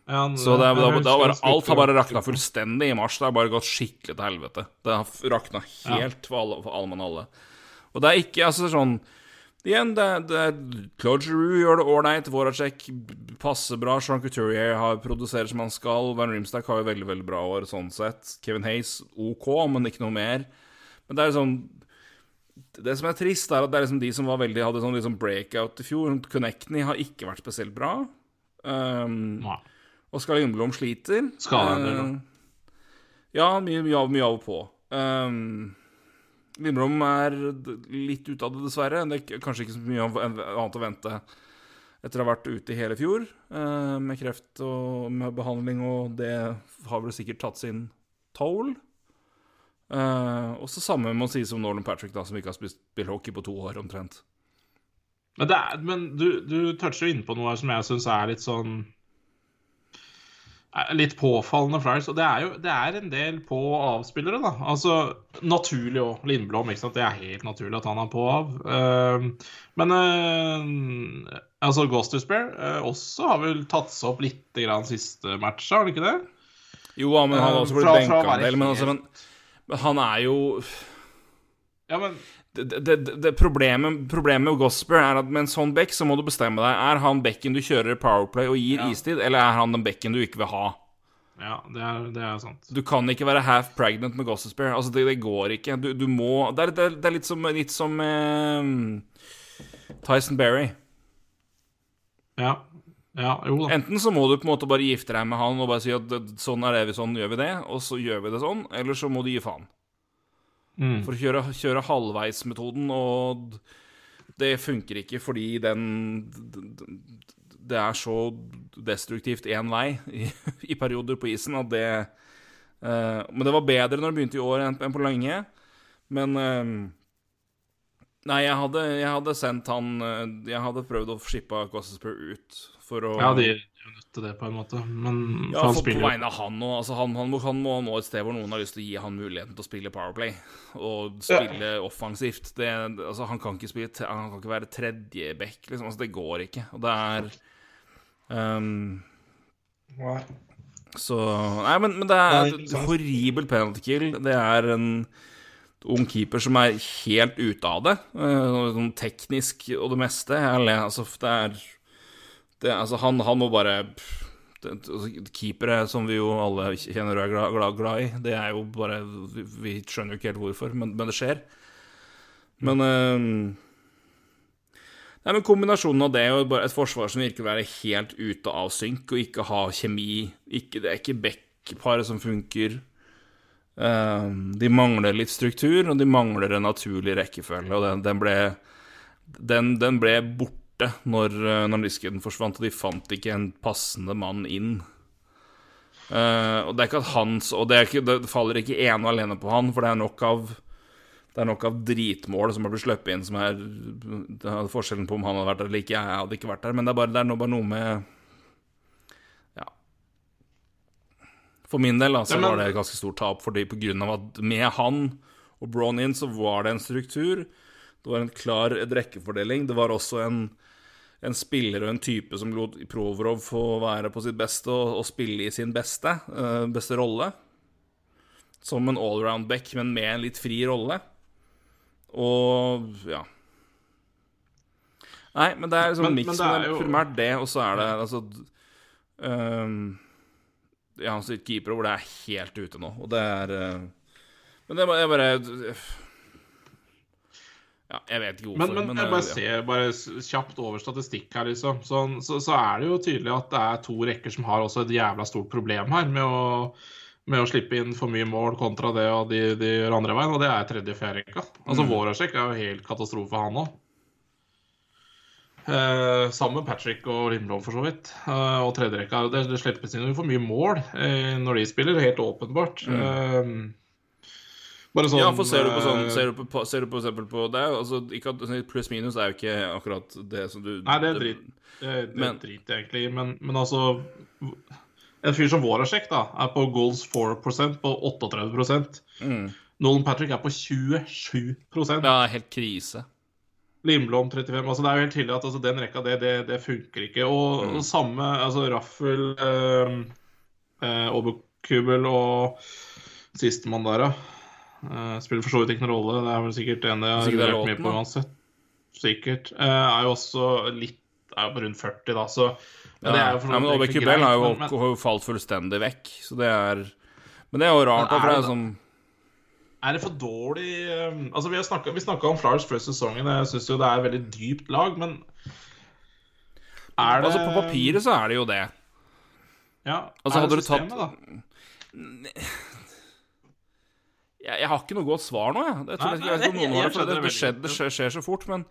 S2: Ja, han-
S1: Så det,
S2: det,
S1: det,
S2: det
S1: bare, alt har bare rakna fullstendig i mars. Det har bare gått skikkelig til helvete. Det har rakna helt for alle, for alle mann alle. Og det er ikke altså sånn Igjen, det, det Claude Giroux gjør det ålreit. Voracek passer bra. Jean Couturier har produserer som han skal. Van Rimstack har jo veldig veldig bra år sånn sett. Kevin Hayes OK, men ikke noe mer. Men det er liksom Det som er trist, er at det er liksom de som var veldig, hadde sånn liksom breakout i fjor. Connectney har ikke vært spesielt bra. Um,
S2: Nei.
S1: Oskar Lindblom sliter.
S2: Skader,
S1: Eh,
S2: da.
S1: ja, mye, mye, av, mye av og på. Um, Lindblom er litt ute av det, dessverre. Det er kanskje ikke så mye annet å vente etter å ha vært ute i hele fjor eh, med kreft og med behandling, og det har vel sikkert tatt sin toll. Uh, og så samme må sies om Nolan Patrick, da, som ikke har spilt hockey på to år omtrent.
S2: Men, er, men du, du toucher jo inn på noe som jeg syns er litt sånn Litt påfallende Flyers. Og det er jo det er en del på- og avspillere, da. Altså naturlig òg. Lindblom, ikke sant. Det er helt naturlig at han er på og av. Uh, men uh, altså Ghost Despair uh, også har vel tatt seg opp litt grann siste matcha, har han ikke det?
S1: Jo, men han har
S2: Eh,
S1: også blitt
S2: fra- fra
S1: benka en del. Men, altså, men, men han er jo
S2: Ja, men
S1: det, det, det, problemet, problemet med Gosper er at med en sånn bekk så må du bestemme deg. Er han bekken du kjører Powerplay og gir
S2: Ja.
S1: istid, eller er han den bekken du ikke vil ha?
S2: Ja, det er, det er sant.
S1: Du kan ikke være half pregnant med Gossespear. Altså, det, går ikke. Du, du må Det er, er litt som, litt som eh, Tyson Berry.
S2: Ja. ja jo da.
S1: Enten så må du på en måte bare gifte deg med han og bare si at sånn er det vi, sånn gjør vi det, og så gjør vi det sånn, eller så må du gi faen.
S2: Mm.
S1: For å kjøre, kjøre halvveismetoden, og det funker ikke fordi den Det er så destruktivt én vei i, i perioder på isen at det uh, Men det var bedre når det begynte i år enn, enn på lenge. Men uh, Nei, jeg hadde, jeg hadde sendt han eh, Jeg hadde prøvd å shippe Gossesper ut for å
S2: Ja, de jo nødt til det, på en måte. Men
S1: ja,
S2: for han spiller jo
S1: vegne av han òg. altså han, han, må, han må nå et sted hvor noen har lyst til å gi han muligheten til å spille Powerplay og spille offensivt. Det, altså, han kan ikke spille Han kan ikke være tredjeback, liksom. Altså, det går ikke. Og det er um, Så Nei, men, men det er et
S2: ikke
S1: horribel penalty kill. Det er en ung keeper som er helt ute av det. eh, Sånn teknisk og det meste. Jeg ler, altså, det er det, altså, han, han må bare det, altså, Keepere, som vi jo alle kjenner og er glad, glad, glad i, det er jo bare Vi, vi skjønner jo ikke helt hvorfor, men, men det skjer. Men eh, Nei, men Kombinasjonen av det og et forsvar som virker å være helt ute av synk og ikke ha kjemi ikke, Det er ikke backparet som funker. Eh, de mangler litt struktur, og de mangler en naturlig rekkefølge. Og den, den ble den, den ble borte når, eh, når disken forsvant, og de fant ikke en passende mann inn. Uh, og det er ikke at hans Og det, er ikke, det faller ikke ene og alene på han, for det er nok av det er nok av dritmål som har blitt sluppet inn, som er er forskjellen på om han hadde vært der eller ikke. Jeg hadde ikke vært der, men det er bare, det er nå bare noe med Ja. For min del da, så
S2: Ja, men-
S1: var det et ganske stort tap, fordi på grunn av at med han og Bronin så var det en struktur. Det var en klar rekkefordeling. Det var også en, en spiller og en type som lot Provorov få være på sitt beste og, og spille i sin beste, uh, beste rolle. Som en allround back, men med en litt fri rolle. Og ja. Nei, men det er liksom
S2: Men-
S1: miks.
S2: det er jo-
S1: primært det, og så er det altså um, Ja, han sitt keeper hvor det er helt ute nå, og det er uh, Men det er bare, jeg bare Ja, jeg vet ikke hvorfor,
S2: Men, men jeg
S1: eh,
S2: bare ser bare kjapt over statistikk her, liksom. Så, så, så er det jo tydelig at det er to rekker som har også et jævla stort problem her med å, med å slippe inn for mye mål kontra det og de, de gjør andre veien, og det er tredje og fjerderekka. Altså
S1: Mm.
S2: Voracek er jo helt katastrofe, han òg. Eh, sammen med Patrick og Lindblom, for så vidt. Eh, og tredjerekka. Det, det slippes inn for mye mål eh, når de spiller, helt åpenbart. Eh, bare sånn.
S1: Ja, for ser du på sånn
S2: eh,
S1: Ser du på, ser du på eksempel på det altså, ikke at Pluss-minus er jo ikke akkurat det som du
S2: Nei, det er dritt. Det, det
S1: Men-
S2: driter jeg egentlig men, men altså En fyr som Voracek da, er på goals for prosent på 38
S1: Mm.
S2: Nolan Patrick er på 27%
S1: Ja, helt krise.
S2: Limblom 35 altså Det er jo helt tydelig at altså, den rekka, det, det, det funker ikke. Og,
S1: Mm.
S2: samme altså Raffel, eh, eh, Oberkubel og sistemann der, da. Eh, spiller for så vidt ikke noen rolle. Det er vel sikkert en jeg har lurt mye på uansett. Sikkert. Uh, er jo også litt Er jo på rundt 40, da, så men det jo for
S1: ja, men Obek Kubel har jo,
S2: men- men-
S1: falt fullstendig vekk, så det er Men det er jo rart, da, for det
S2: er det-
S1: sånn
S2: Er det for dårlig eh, Altså, Vi snakket, vi snakka om Flyers før sesongen. Jeg syns jo det er et veldig dypt lag, men er det
S1: Altså, på papiret så er det jo det.
S2: Ja,
S1: Altså,
S2: er det systemet, da?
S1: Jeg, jeg har ikke noe godt svar nå, jeg. Det, tror,
S2: Nei,
S1: jeg, jeg,
S2: nei,
S1: noen
S2: jeg
S1: det, det, skjer, det skjer, skjer så fort. Men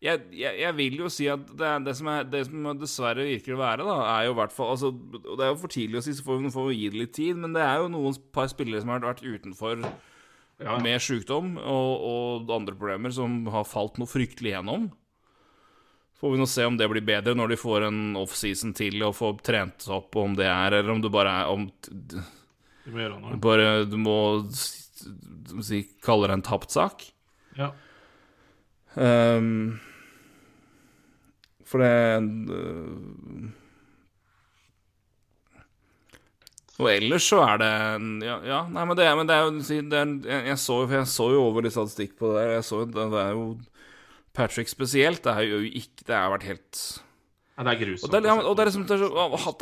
S1: jeg, jeg, jeg vil jo si at det, det, som er, det som dessverre virker å være, da, er jo i hvert fall altså, Det er jo for tidlig å si, så får vi får vi gi det litt tid, men det er jo noen par spillere som har vært utenfor
S2: Ja.
S1: med sykdom og, og andre problemer, som har falt noe fryktelig gjennom. Får vi nå se om det blir bedre når de får en offseason til og får trent opp, om det er Eller om det bare er om
S2: Du
S1: bare du du må si, kaller det en tapt sak.
S2: Ja.
S1: Um, for det øh, Og ellers så er det Ja, ja nei, men det er, men det er jo det er, jeg, så, jeg så jo over litt statistikk på det der. Jeg så, det, det er jo Patrick spesielt. Det er jo ikke Det har vært helt
S2: ja, det er grusomt.
S1: og det, er- og det er liksom det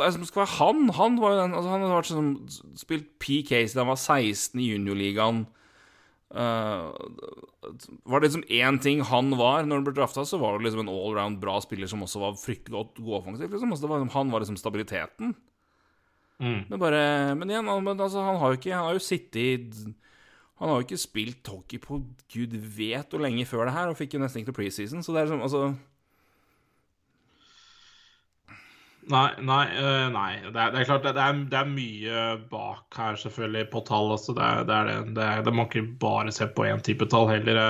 S1: er skal være han. Han var jo den altså Han hadde vært sånn spilt PK siden han var 16 i juniorligaen. Uh, var det liksom én ting han var når han ble drafta, så var det liksom en allround bra spiller som også var fryktelig godt god offensivt. Liksom. Altså, var, han var liksom stabiliteten.
S2: Mm.
S1: Men bare Men igjen, han, men altså, han har jo ikke Han har jo sittet Han har jo ikke spilt hockey på gud vet hvor lenge før det her, og fikk jo nesten ikke til preseason, så det er liksom Altså
S2: Nei, nei, eh, nei. Det, er, det er klart det er, det er mye bak her, selvfølgelig, på tall Altså. Det, er, det, det. Må ikke bare se på én type tall heller.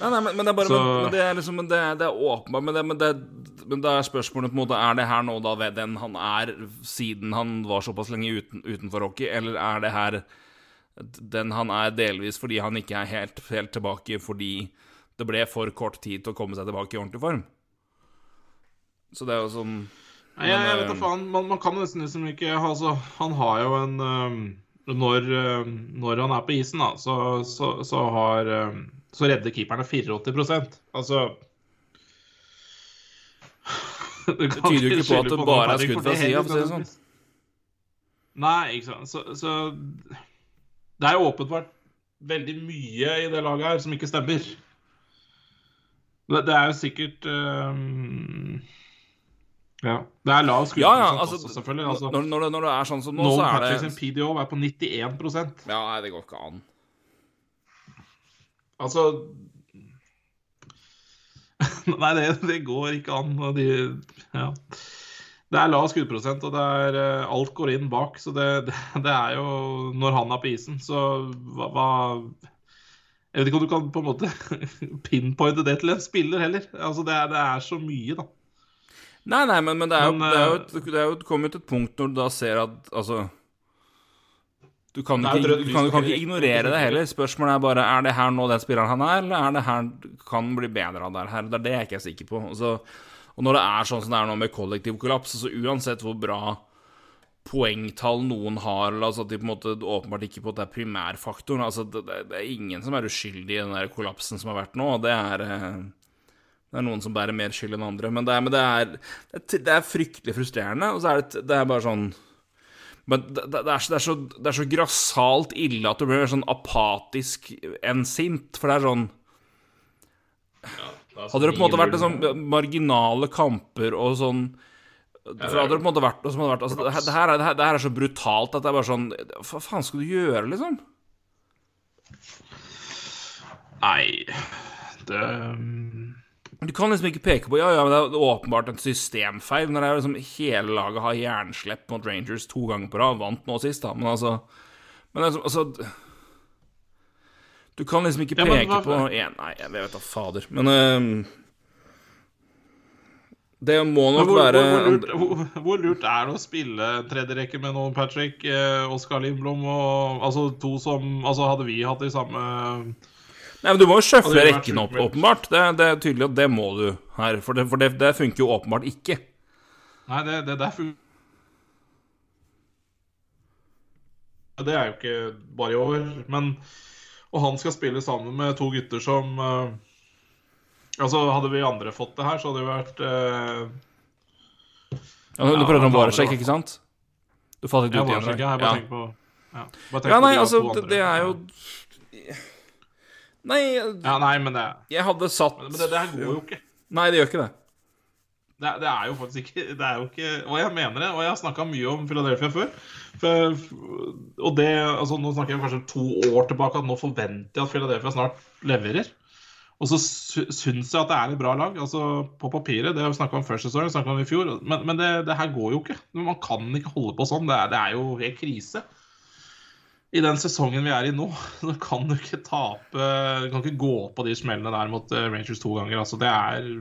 S1: Nei, nei, men, men det er bare
S2: Så-
S1: men, men det liksom men det, er- det åpenbart men, det, men, men da er spørsmålet på en måte Er det her nå da ved den han er siden han var såpass lenge uten, utenfor hockey, eller er det her den han er delvis fordi han ikke er helt, helt tilbake fordi det ble for kort tid til å komme seg tilbake i ordentlig form? Så det er jo sånn
S2: Nei, jeg, jeg vet da
S1: eh,
S2: faen. Man, man kan nesten liksom ikke altså, Han har jo en um, når, um, når han er på isen, da, så, så, så har um, Så redder keeperne 84 Altså Det
S1: tyder jo ikke på at det bare er skudd fra sida, for å si det sånn.
S2: Nei, ikke sant. Så, så det er jo åpenbart veldig mye i det laget her som ikke stemmer. Det, det er jo sikkert ehm, Ja. Det er lav skuddprosent
S1: Ja, altså,
S2: også, selvfølgelig. Altså,
S1: når, når, det, når det er sånn som nå,
S2: Nolan
S1: så er
S2: det sin PDO er på 91%
S1: Ja, nei, det går ikke an.
S2: Altså Nei, det, det går ikke an. De, ja. Det er lav skuddprosent, og det er, eh, alt går inn bak. Så det, det, er jo Når han er på isen, så hva, hva Jeg vet ikke om du kan på en måte pinpointe det til en spiller heller. Altså, det, er, det er så mye, da.
S1: Nei, nei, men, men det er jo,
S2: Men,
S1: det er jo,
S2: det,
S1: er jo, det er jo kommet til et punkt når du da ser at Altså Du kan ikke, du kan, du kan ikke ignorere det heller. Spørsmålet er bare er det her nå den spilleren han er, eller er det her kan bli bedre av det her? Det er det jeg ikke er sikker på. Altså, og når det er sånn som det er nå med kollektiv kollaps, altså uansett hvor bra poengtall noen har, eller altså at de på en måte åpenbart ikke på at det er primærfaktoren altså det, det, det er ingen som er uskyldig i den der kollapsen som har vært nå, og det er eh, det er noen som bærer mer skyld enn andre, men det er, men det er, det er, fryktelig frustrerende. Og så er det, det er bare sånn Men det, er, så- det, så, det er så grassat ille at du blir sånn apatisk enn sint, for det er sånn Hadde det på en måte vært sånn marginale kamper og sånn for hadde det på en måte vært, vært altså, det, her- det, her er, det, her, er så brutalt at det er bare sånn Hva faen skal du gjøre, liksom?
S2: Nei Det um,
S1: Du kan liksom ikke peke på Ja, ja, men det er åpenbart en systemfeil. Når det er liksom hele laget har jernslepp mot Rangers to ganger på rad. Vant nå sist, da, men altså Men altså, altså Du kan liksom ikke
S2: Ja, men
S1: peke på en, Nei, jeg vet da fader. Men uh, Det må nok
S2: hvor,
S1: være
S2: hvor, hvor, lurt, hvor, hvor lurt er det å spille tredje rekke med noen Patrick, eh, Oskar Lindblom og Altså to som Altså hadde vi hatt de samme
S1: Nei, men Du må jo sjøfle rekken opp, åpenbart. Det, det er tydelig at det må du her. For det, for det, det funker jo åpenbart ikke.
S2: Nei, det, det der fun- Det er jo ikke bare i år, men Og han skal spille sammen med to gutter som uh, Altså, hadde vi andre fått det her, så hadde det jo vært uh,
S1: Ja, du prøver om
S2: det.
S1: ikke sant? Du fattet
S2: ikke
S1: ut igjen
S2: jeg bare
S1: Ja.
S2: tenker på Ja, bare tenker
S1: ja,
S2: på
S1: nei,
S2: de
S1: altså, det, det er jo Nei,
S2: Ja, nei, men det,
S1: jeg hadde satt
S2: men det, det her går jo ikke.
S1: Nei, det gjør ikke det.
S2: Det, det er jo faktisk ikke Det er jo ikke Og jeg mener det, og jeg har snakka mye om Philadelphia før. For, og det altså Nå snakker jeg kanskje to år tilbake, at nå forventer jeg at Philadelphia snart leverer. Og så sy syns jeg at det er et bra lag. Altså På papiret, det har vi snakka om før sesong, snakket om i fjor. Men, men det, det her går jo ikke. Man kan ikke holde på sånn. Det er, det er jo helt krise. I den sesongen vi er i nå, så kan du ikke tape Du kan ikke gå på de smellene der mot eh, Rangers to ganger. Altså, det er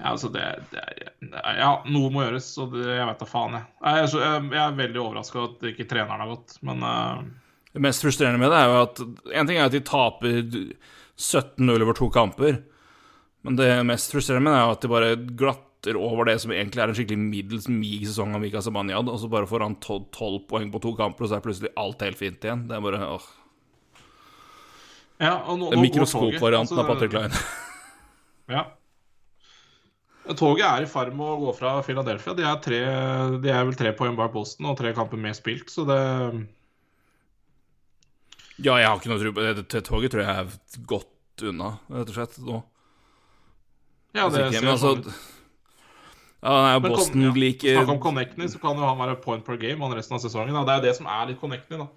S2: ja, altså det, det er, Ja, noe må gjøres, og det, jeg vet da faen, jeg. Jeg er, så, jeg, jeg er veldig overraska at ikke treneren har gått, men uh...
S1: Det mest frustrerende med det er jo at En ting er at de taper 17-0 over to kamper, men det mest frustrerende med det er jo at de bare glatter over det som egentlig er en skikkelig middels mig sesong av Mika Sabanyad, og så bare får han 12 poeng på to kamper, og så er plutselig alt helt fint igjen. Det er bare åh.
S2: ja, og nå, nå
S1: mikroskopvarianten
S2: altså,
S1: av Patrick Line.
S2: Ja. Toget er i ferd med å gå fra Philadelphia. De er, tre, de er vel tre poeng bak Boston og tre kamper mer spilt, så det
S1: Ja, jeg har ikke noe tro på det. Toget tror jeg er godt unna, rett og slett, nå.
S2: Ja, det ser
S1: altså
S2: sånn ut.
S1: Ja, han
S2: er jo
S1: Boston
S2: ja, Snakk om Connectny, så kan jo han være point per game han resten av sesongen. Da. Det er jo det som er litt Connectny, da.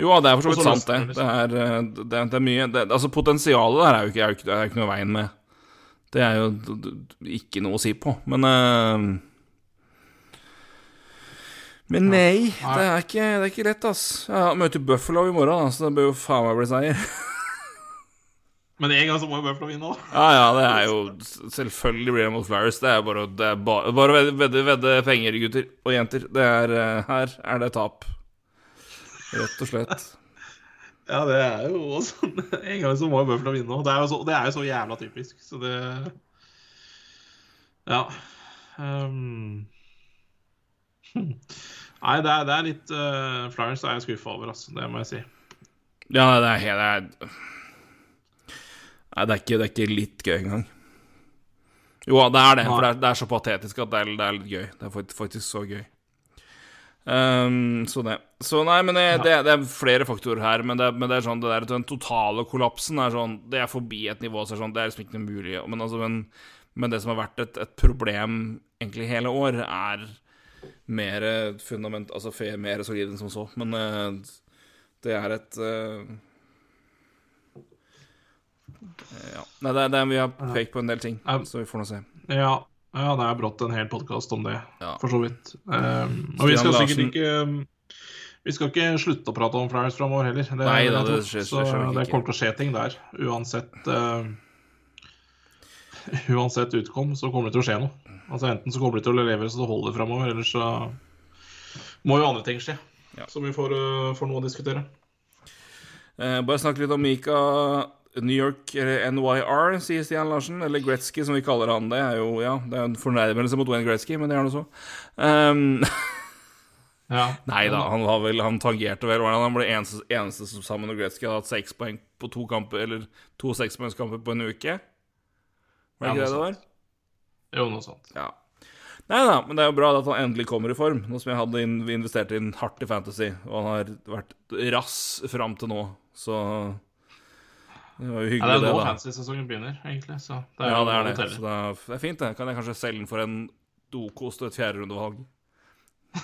S1: Jo, det er for så vidt sant, det.
S2: det
S1: er, eh, det, det er mye det, Altså, potensialet der er jo ikke, er jo ikke, er jo ikke noe veien med. Det er jo ikke noe å si på, men uh, Men nei, det er ikke, det er ikke lett, ass. Jeg møter Buffalo i morgen, da, så det bør jo faen meg bli seier.
S2: Men en gang så må jo Buffalo vinne da.
S1: Ja, ja, det er jo Selvfølgelig blir det mot Flyers. Det er bare, det er bare, bare vedde, vedde, vedde penger, gutter og jenter. Det er eh, Her er det tap. Rett og slett.
S2: Ja, det er jo også En gang så må jo Buffalo vinne. Det, er jo så- det er jo så jævla typisk, så det Ja. Hm. Nei, det er, det er litt uh, Flyers er jeg skuffa over, altså. Det må jeg si.
S1: Ja, det er helt det Nei, det er, ikke, det er ikke litt gøy engang. Jo, det er det, for det er, det er så patetisk at det er, det er litt gøy. Det er faktisk så gøy. Um, så det. Så nei, men det, det, det er flere faktorer her, men det, men det er sånn det der, Den totale kollapsen er sånn Det er forbi et nivå, så er sånn, det er liksom ikke mulig. Men, altså, men, men det som har vært et, et problem egentlig hele år, er mer fundament Altså mer solid enn som så. Men eh, det er et eh, Ja. Nei, det, er- det, er- vi har pekt på en del ting,
S2: Ja.
S1: så vi får nå se.
S2: Ja, ja det er brått en hel podkast om det,
S1: Ja.
S2: for så vidt. Um, og vi skal sikkert ikke um, Vi skal ikke slutte å prate om Flyers framover heller. Det,
S1: Nei da, det skjer-
S2: Så det,
S1: det
S2: kommer til å skje ting der. Uansett uh, Uansett utkom, så kommer det til å skje noe. Altså Enten så kommer det til å levere så det holder framover, eller så må jo andre ting skje.
S1: Ja.
S2: Så vi får, uh, får noe å diskutere.
S1: Eh, bare snakke litt om Mika New York eller NYR, sier Stian Larsen. Eller Gretzky, som vi kaller han. Det er jo ja, det er en fornærmelse mot Wayne Gretzky, men det er nå så. Um,
S2: Ja.
S1: nei da, han, vel, han tangerte vel. Han ble eneste, eneste som sammen med Gretzky hadde hatt seks poeng på to kamper, eller to sekspoengskamper på en uke. Var det
S2: Ja,
S1: ikke det det
S2: noe
S1: var?
S2: Jo, noe sånt.
S1: Ja. Nei da, men det er jo bra at han endelig kommer i form. Nå som jeg hadde investert inn hardt i Fantasy, og han har vært rass fram til nå, så Det var jo
S2: Ja,
S1: hyggelig,
S2: det er nå
S1: da.
S2: fantasy-sesongen begynner, egentlig. Så det er
S1: Ja, det er det. Så det er, det er fint, det. Kan jeg kanskje selge den for en dokost og et fjerderundevalg?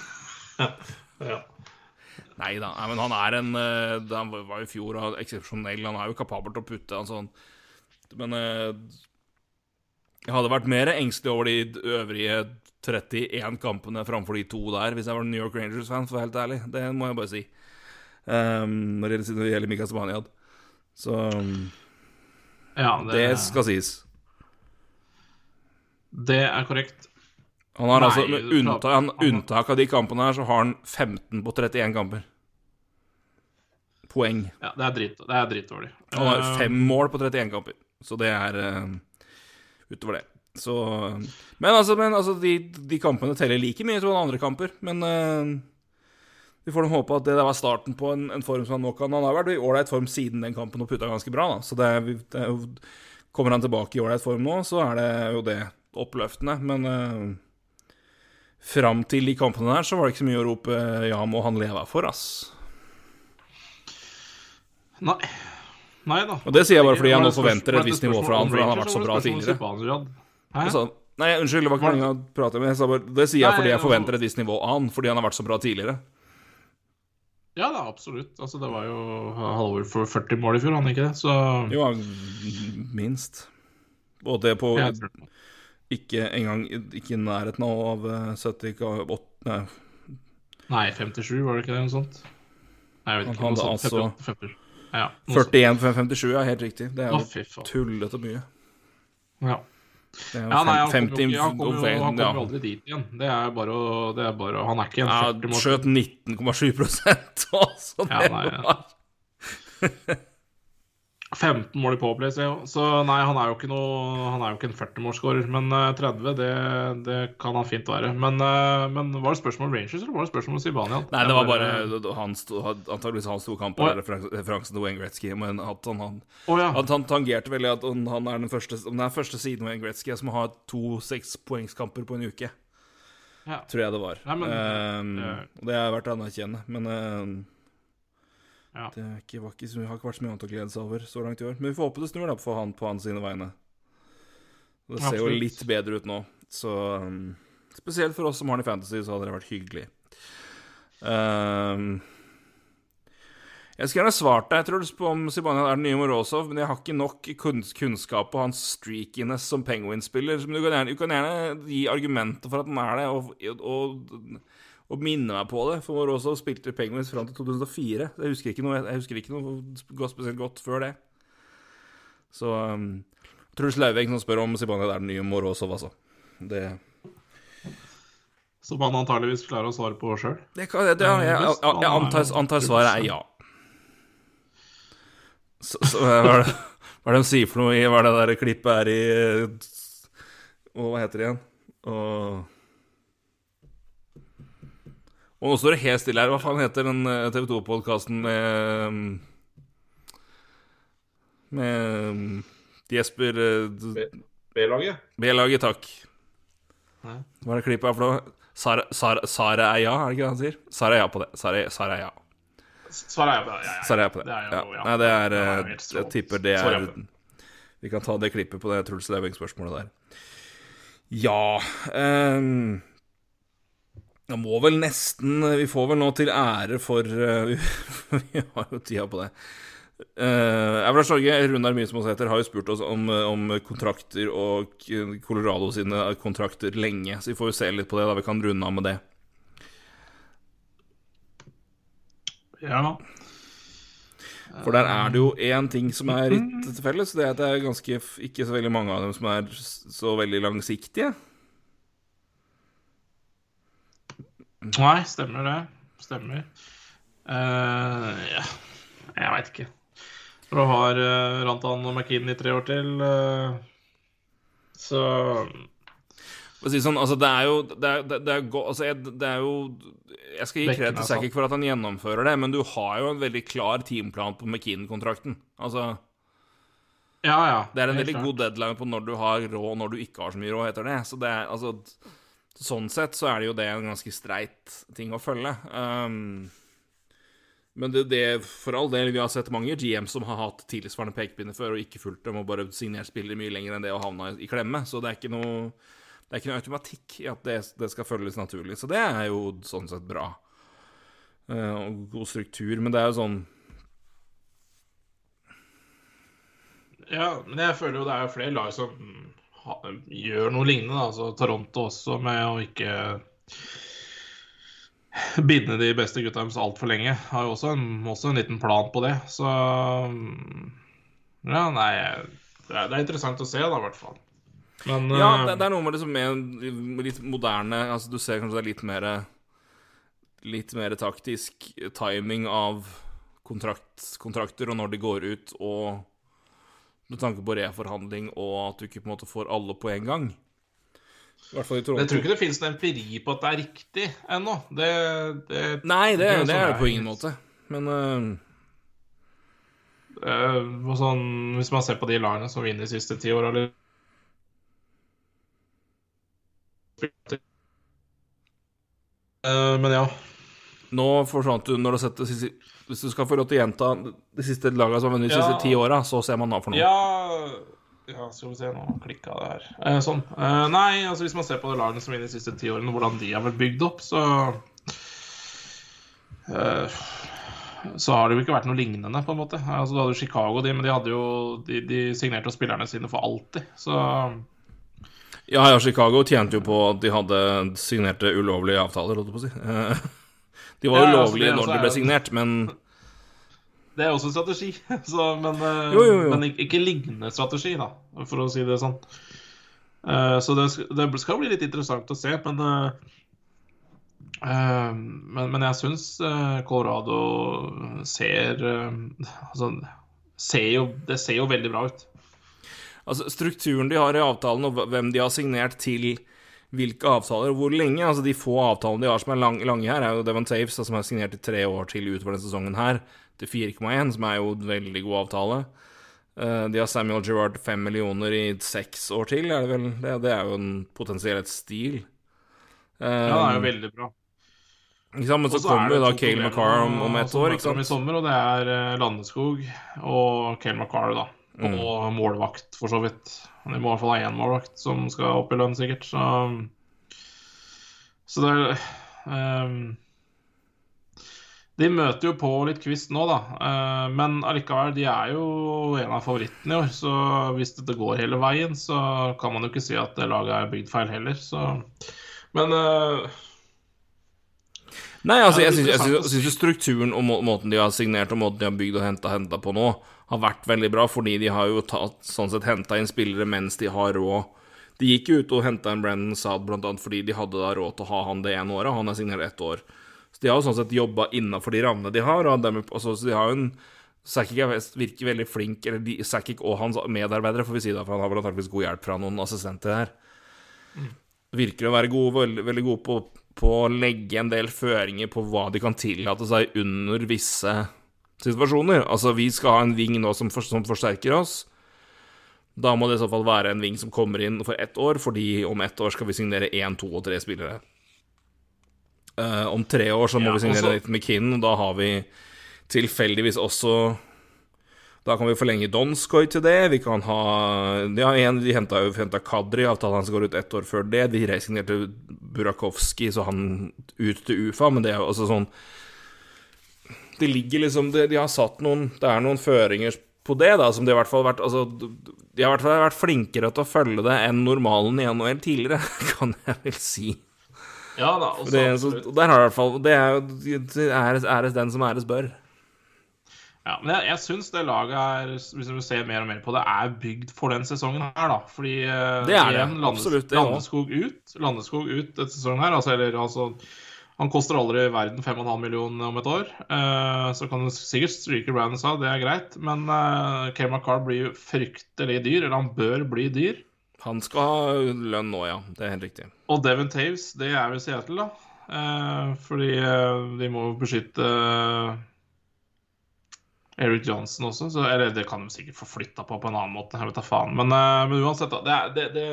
S2: Ja.
S1: Nei da. Nei, men han er en eh, Han var i fjor og eksepsjonell. Han er jo kapabel til å putte en sånn Men eh, jeg hadde vært mer engstelig over de øvrige 31 kampene framfor de to der, hvis jeg var New York Rangers-fan, for å være helt ærlig. Det må jeg bare si. Um, når det gjelder- Mikael Sabaniad. Så um,
S2: ja, det,
S1: det skal sies.
S2: det er korrekt.
S1: Han har
S2: Nei,
S1: altså, med unntak, han, unntak av de kampene her, så har han 15 på 31 kamper. poeng.
S2: Ja, det er, drit, det er dritdårlig.
S1: Han har
S2: Eh,
S1: fem mål på 31 kamper, så det er uh, utover det. Så Men altså, men, altså de, de kampene teller like mye som andre kamper, men eh, vi får håpe at det der var starten på en, en form som han nå kan. Han har vært i ålreit form siden den kampen og putta ganske bra, da. Så det det er Kommer han tilbake i ålreit form nå, så er det jo det oppløftende. Men uh, fram til de kampene der, så var det ikke så mye å rope ja, må han leve for, ass.
S2: Nei. Nei da.
S1: Og det sier jeg bare fordi jeg nå forventer et visst nivå fra han,
S2: for
S1: fordi han har vært så bra tidligere. Altså, nei, unnskyld, det var ikke
S2: Var
S1: meningen å prate med. Det sier jeg fordi jeg
S2: altså-
S1: forventer et visst nivå av han, fordi han har vært så bra tidligere.
S2: Ja da, absolutt. Altså, det var jo halvår for 40 mål i fjor, han ikke det? Så
S1: Jo, minst. Og det på
S2: tror-
S1: ikke engang ikke i nærheten av eh, 70 ka- åt- Nei,
S2: Nei, 57, var det ikke det? Noe sånt? Nei, jeg vet
S1: Han
S2: ikke. Noe sånt.
S1: altså
S2: 58, 50. Ja,
S1: 41 for 57, ja, helt riktig. Det er jo tullete mye.
S2: Ja. Ja, nei, han
S1: fem-
S2: kommer jo, ikke- han kommer jo, han kommer aldri dit igjen. Det er bare å det er bare, Han er ikke en
S1: Ja,
S2: 40 mål.
S1: skjøt 19,7 også.
S2: Ja, nei,
S1: var
S2: 15 mål i Powerplay, så, så nei, han er jo ikke noe Han er jo ikke en 40-målsskårer. Men eh, 30, det, det kan han fint være. Men, eh, men var det spørsmål om Rangers, eller var det spørsmål om Sibania?
S1: Nei, det var bare hans to, antageligvis hans to kamper, eller referansen til Wayne Gretzky. Men at han, han,
S2: oh, ja.
S1: at han tangerte veldig at han, han er den første, den er første siden Wayne Gretzky som har to sekspoengskamper på en uke.
S2: ja.
S1: Tror jeg det var.
S2: Nei, men-
S1: Ehm,
S2: det-
S1: er verdt å anerkjenne. Men ehm,
S2: Ja.
S1: det er ikke, var ikke, har ikke vært så mye annet å glede seg over så langt i år. Men vi får håpe det snur da for han på hans sine vegne. Det ser jo litt bedre ut nå. Så um, Spesielt for oss som har den i Fantasy, så hadde det vært hyggelig. Um, jeg skulle gjerne svart deg, Truls, på om Sibania er den nye Morozov, men jeg har ikke nok kunns- kunnskap på hans streakiness som Penguin-spiller. Men du kan, gjerne, du kan gjerne gi argumenter for at han er det, og, og, og minne meg på det. For Morozov spilte Penguins fram til 2004. Jeg husker ikke noe, jeg husker ikke noe godt, spesielt godt før det. Så um, Truls Lauveng som spør om Zibanejad er den nye Morozov, altså. Det
S2: Som han antageligvis klarer å svare på sjøl.
S1: Jeg, jeg, jeg, jeg antar, antar svaret er ja. Så, så hva er det hva er det de sier for noe i Hva er det der klippet er i Og hva heter det igjen? Og Og nå står det helt stille her. Hva faen heter den TV 2-podkasten med Med Jesper eh,
S2: B-laget?
S1: B-laget, takk.
S2: Nei.
S1: Hva er det klippet her for noe? Sara, Sara, Sara er ja, er det ikke det han sier? Sara er ja på det. Sara, Sara er ja.
S2: Er.
S1: Sara er ja på det.
S2: Det er
S1: ja.
S2: ja.
S1: Nei, det er
S2: Det er
S1: eh. Jeg tipper det er. Vi kan ta det klippet på det Truls Leiving-spørsmålet der. Ja ehm, Jeg må vel nesten Vi får vel nå til ære for eh, Vi har jo tida på det. Uh, Avalanche Norge, Runar Myhsmosæter, har jo spurt oss om, eh, om kontrakter og Colorado sine kontrakter lenge, så vi får jo se litt på det, da vi kan runde av med det.
S2: Ja.
S1: For der er det jo én ting som er litt til felles, det er at det er ganske ikke så veldig mange av dem som er så veldig langsiktige.
S2: Nei, stemmer det. Stemmer. Uh, ja. Jeg veit ikke. Når du har uh, Rantan og McKinn i tre år til, uh, så
S1: si sånn, altså det er jo Det er, det, er, altså jeg, det er jo Jeg skal gi kred til
S2: altså.
S1: Sakic for at han gjennomfører det, men du har jo en veldig klar teamplan på McKean-kontrakten. Altså,
S2: Ja, ja.
S1: det er en veldig
S2: klart.
S1: god deadline på når du har råd, og når du ikke har så mye råd, heter det. Så det er altså Sånn sett så er det jo det en ganske streit ting å følge. Um, men det, det for all del, vi har sett mange GM som har hatt tilsvarende pekepinner før og ikke fulgt dem og bare signert spillere mye lenger enn det og havna i klemme. Så det er ikke noe, det er ikke noe automatikk i at det, det skal følges naturlig. Så det er jo sånn sett bra. Uh, og god struktur. Men det er jo sånn
S2: Ja, men jeg føler jo det er flere lag som gjør noe lignende. Altså Toronto også, med å ikke binde de beste gutta deres altfor lenge. Har jo også en, også en liten plan på det. Så Ja, nei Det er, det er interessant å se, da, i hvert fall. Men
S1: Ja,
S2: eh,
S1: det, det er noe med liksom med litt moderne Altså, du ser kanskje det er litt mer Litt mer taktisk timing av kontrakt, kontrakter, og når de går ut, og med tanke på reforhandling, og at du ikke på en måte får alle på en gang. I hvert fall i
S2: Toronto. jeg tror ikke det finnes en empiri på at det er riktig ennå. Det, det
S1: Nei, det, det
S2: sånn
S1: er det på ingen måte. Men
S2: uh... sånn, Hvis man ser på de lagene som vinner de siste ti åra eller uh, Men ja.
S1: Nå forsvant du når du har sett det siste Hvis du skal få lov til å gjenta de siste lagene som har vunnet de siste ti åra, så ser man hva for noe.
S2: Ja, ja Skal vi se, nå klikka det her. Eh, sånn. Eh, nei, altså hvis man ser på de lagene som vinner de siste ti årene, hvordan de har vært bygd opp, så eh, Så har det jo ikke vært noe lignende, på en måte. Altså, du hadde jo Chicago, de, men de hadde jo De, de signerte jo spillerne sine for alltid, så
S1: Ja, ja, Chicago tjente jo på at de hadde signerte ulovlige avtaler, holdt jeg på å si. De var
S2: Ja,
S1: jo
S2: altså,
S1: lovlige
S2: det
S1: når de ble signert, men
S2: Det er også en strategi. Så, men, eh,
S1: Jo, jo, jo.
S2: men ikke, lignende strategi, da, for å si det sånn. Uh, så det, det skal bli litt interessant å se, men uh, men, men jeg syns Colorado ser Altså ser jo, Det ser jo veldig bra ut.
S1: altså, strukturen de har i avtalen, og hvem de har signert til hvilke avtaler, og hvor lenge Altså, de få avtalene de har som er lang, lange her, er jo Devon Taves, som er signert i tre år til utover denne sesongen her, til 4,1, som er jo en veldig god avtale. Eh, de har Samuel Gerrard 5 millioner i seks år til, er det vel? Det, det er jo en potensiell et stil.
S2: Ja, det er jo
S1: Um,
S2: veldig bra.
S1: Ikke sant, men så
S2: er
S1: kommer jo da
S2: Kale
S1: McCarr om, om et år, ikke
S2: sant? I sommer, og det er eh, Landeskog og Cale McCarr, da.
S1: Mm.
S2: Og målvakt, for så vidt. De må i hvert fall ha én målvakt som skal opp i lønn, sikkert. Så, så det er ehm, De møter jo på litt kvist nå, da. Uh, men allikevel, de er jo en av favorittene i år. Så hvis dette går hele veien, så kan man jo ikke si at det laget er bygd feil heller. Så Men uh,
S1: Nei, altså, jeg syns, strukturen og må, måten de har signert og måten de har bygd og henta på nå, har vært veldig bra, fordi de har jo tatt, sånn sett henta inn spillere mens de har råd. De gikk jo ut og henta en Brennan Saad annet fordi de hadde da råd til å ha han det ene året, han er signert ett år. Så de har jo sånn sett jobba innafor de rammene de har, og dem, altså, så de har jo en Sakic er virker veldig flink, eller de, Sakic og hans medarbeidere, får vi si da, for han har vel antakeligvis god hjelp fra noen assistenter her. Virker å være gode, veldig, veldig gode på, på å legge en del føringer på hva de kan tillate seg under visse situasjoner. Altså, vi skal ha en ving nå som, for, som forsterker oss. Da må det i så fall være en ving som kommer inn for ett år, fordi om ett år skal vi signere én, to og tre spillere. Uh, om tre år så må
S2: Ja,
S1: vi signere
S2: også-
S1: med Kinn, og da har vi tilfeldigvis også Da kan vi forlenge Donskoy til det. Vi kan ha Ja, igjen, de henta Kadri, avtalen hans går ut ett år før det. De resignerte Burakovsky, så han ut til UFA, men det er jo også sånn Det ligger liksom De, de har satt noen Det er noen føringer på det, da, som de i hvert fall vært Altså, de har i hvert fall vært flinkere til å følge det enn normalen i NHL tidligere, kan jeg vel si.
S2: ja da. også
S1: Det, så, der har i hvert fall Det er jo æres, æres den som æres bør.
S2: Ja, men jeg, jeg syns det laget er, hvis du ser mer og mer på det, er bygd for den sesongen her, da. Fordi eh,
S1: Det er det,
S2: igjen, Landes,
S1: absolutt, det.
S2: Landeskog ut. Landeskog ut denne sesongen her. Altså, eller altså Han koster aldri verden 5,5 millioner om et år. Eh, så kan du sikkert stryke Brandon sa, det er greit. Men uh, Kale McCarr blir fryktelig dyr, eller han bør bli dyr.
S1: Han skal ha lønn nå, ja. Det er helt riktig.
S2: Og Devon Taves, det er vel Seattle, da. Eh, fordi eh, de må jo beskytte eh, Eric Johnson også. Så, eller det kan de sikkert få flytta på på en annen måte. Jeg vet da faen. Men, eh, men uansett, da. Det, det, det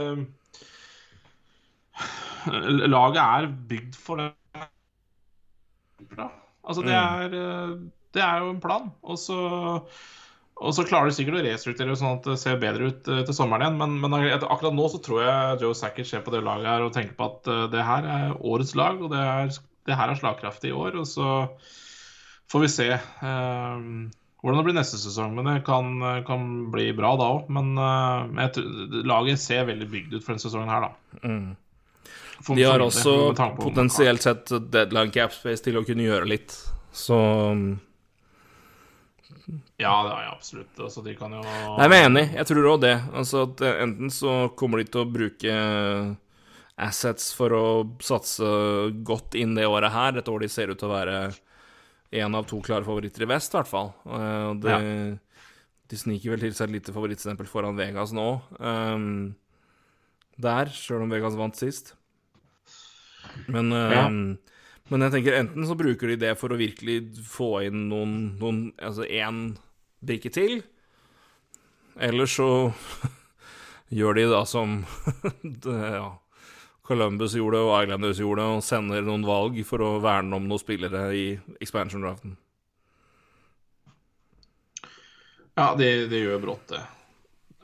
S2: Laget er bygd for det. Altså, det er, eh, det er jo en plan. Og så og så klarer de sikkert å restrukturere sånn at det ser bedre ut eh, til sommeren igjen. Men, men akkurat nå så tror jeg Joe Sackett ser på det laget her og tenker på at eh, det her er årets lag, og det, er, det her er slagkraftig i år. Og så får vi se eh, hvordan det blir neste sesong. Men det kan, kan bli bra da òg. Men eh, laget ser veldig bygd ut for denne sesongen her, da. For-
S1: De har også potensielt sett deadline cap space til å kunne gjøre litt. Så
S2: Ja, det har jeg absolutt. Altså, de kan jo
S1: Nei, men jeg er enig. Jeg tror òg det. Altså at eh, enten så kommer de til å bruke assets for å satse godt inn det året her, et år de ser ut til å være én av to klare favoritter i vest, i hvert fall. Det, ja. De sniker vel til seg et lite favorittstempel foran Vegas nå. Um, der, sjøl om Vegas vant sist. Men,
S2: Ja.
S1: um, men jeg tenker enten så bruker de det for å virkelig få inn noen, noen Altså én brikke til, eller så gjør de da som det, ja, Columbus gjorde og Islanders gjorde, og sender noen valg for å verne om noen spillere i expansion-draften.
S2: Ja, det, de gjør brått det.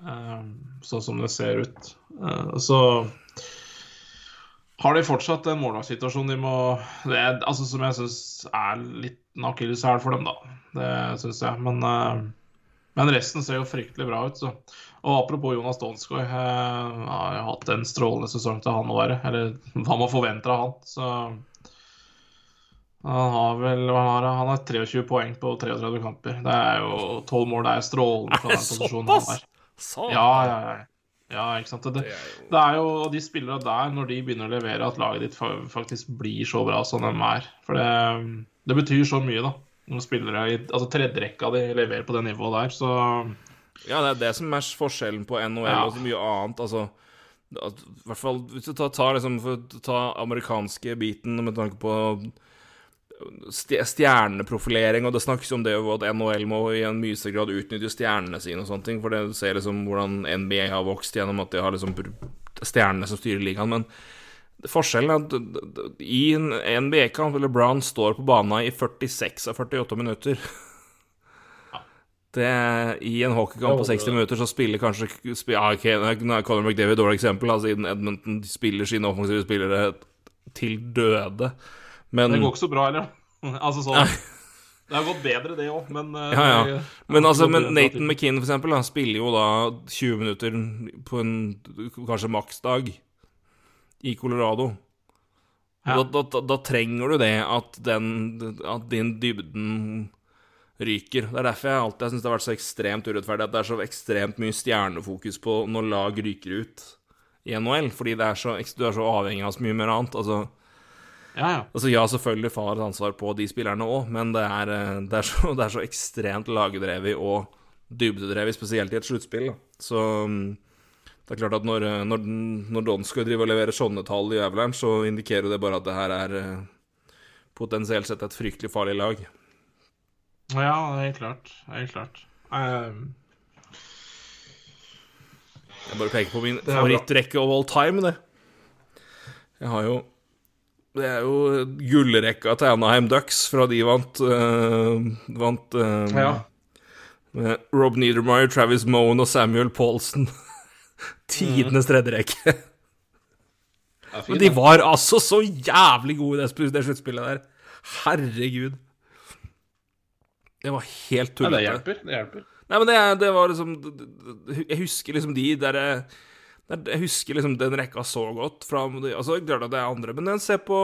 S2: Eh, sånn som det ser ut. Eh, så har de fortsatt en målvaktsituasjon de må det altså Som jeg syns er litt en akilleshæl for dem, da. Det syns jeg. Men, eh, men resten ser jo fryktelig bra ut. Så. Og apropos Jonas Donskoj. Jeg har jo hatt en strålende sesong til han å være. Eller hva man forventer av han. Så han har vel har han? han har 23 poeng på 33 kamper. Det er jo 12 mål. Det er strålende fra den posisjonen han er.
S1: Så
S2: Ja, ja, ja. Ja, ikke sant. Det, det er jo de spillere der, når de begynner å levere, at laget ditt faktisk blir så bra som de er. For det, det betyr så mye, da. Når spillere i altså tredjerekka di leverer på det nivået der, så
S1: Ja, det er det som er forskjellen på NHL
S2: Ja.
S1: og så mye annet. Altså, i hvert fall hvis du tar, tar liksom, for ta amerikanske biten med tanke på stjerneprofilering, og det snakkes om det at NHL må i en mye større grad utnytte stjernene sine og sånne ting, for det du ser liksom hvordan NBA har vokst gjennom at de har liksom stjernene som styrer ligaen, men Forskjellen er at i en NBA-kamp eller Brown står på banen i 46 av 48 minutter. Det, I en hockeykamp på 60 minutter så spiller kanskje spiller, ah, okay, er Conor McDavid et dårlig eksempel, siden siden Edmonton spiller sine offensive spillere til døde. Men,
S2: det går ikke så bra heller. Altså sånn Det har gått bedre, det òg, men eh,
S1: Ja, ja. men, altså, men Nathan McKinn, for eksempel, da, spiller jo da 20 minutter på en kanskje maksdag i Colorado.
S2: Ja.
S1: Da, da, da, trenger du det at, den, at din dybden ryker. Det er derfor jeg alltid syns det har vært så ekstremt urettferdig at det er så ekstremt mye stjernefokus på når lag ryker ut i NHL, fordi det er så, du er så avhengig av så mye mer annet. Altså,
S2: Ja, ja.
S1: altså ja, selvfølgelig far et ansvar på de spillerne òg, men det er, eh, det, er så, det er så ekstremt lagdrevet og dybdedrevet, spesielt i et sluttspill. Så mm, det er klart at når, eh, når, når skal driver og leverer sånne tall i Avalanche, så indikerer det bare at det her er eh, potensielt sett et fryktelig farlig lag.
S2: Ja, helt klart. Helt klart. Um...
S1: Jeg bare peker på min favorittrekke of all time, det. Jeg har jo Det er jo gullrekka til Anaheim Ducks fra de vant uh, Vant uh,
S2: ja.
S1: Rob Niedermeyer, Travis Moen og Samuel Paulsen. Tidenes tredje rekke.
S2: Det er
S1: Men de var altså så jævlig gode i det, sluttspillet der. Herregud. Det var helt
S2: Ja, det hjelper. Det hjelper.
S1: Nei, men det, det var liksom Jeg husker liksom de derre der- Jeg husker liksom den rekka så godt fra Altså, det er andre, men ser på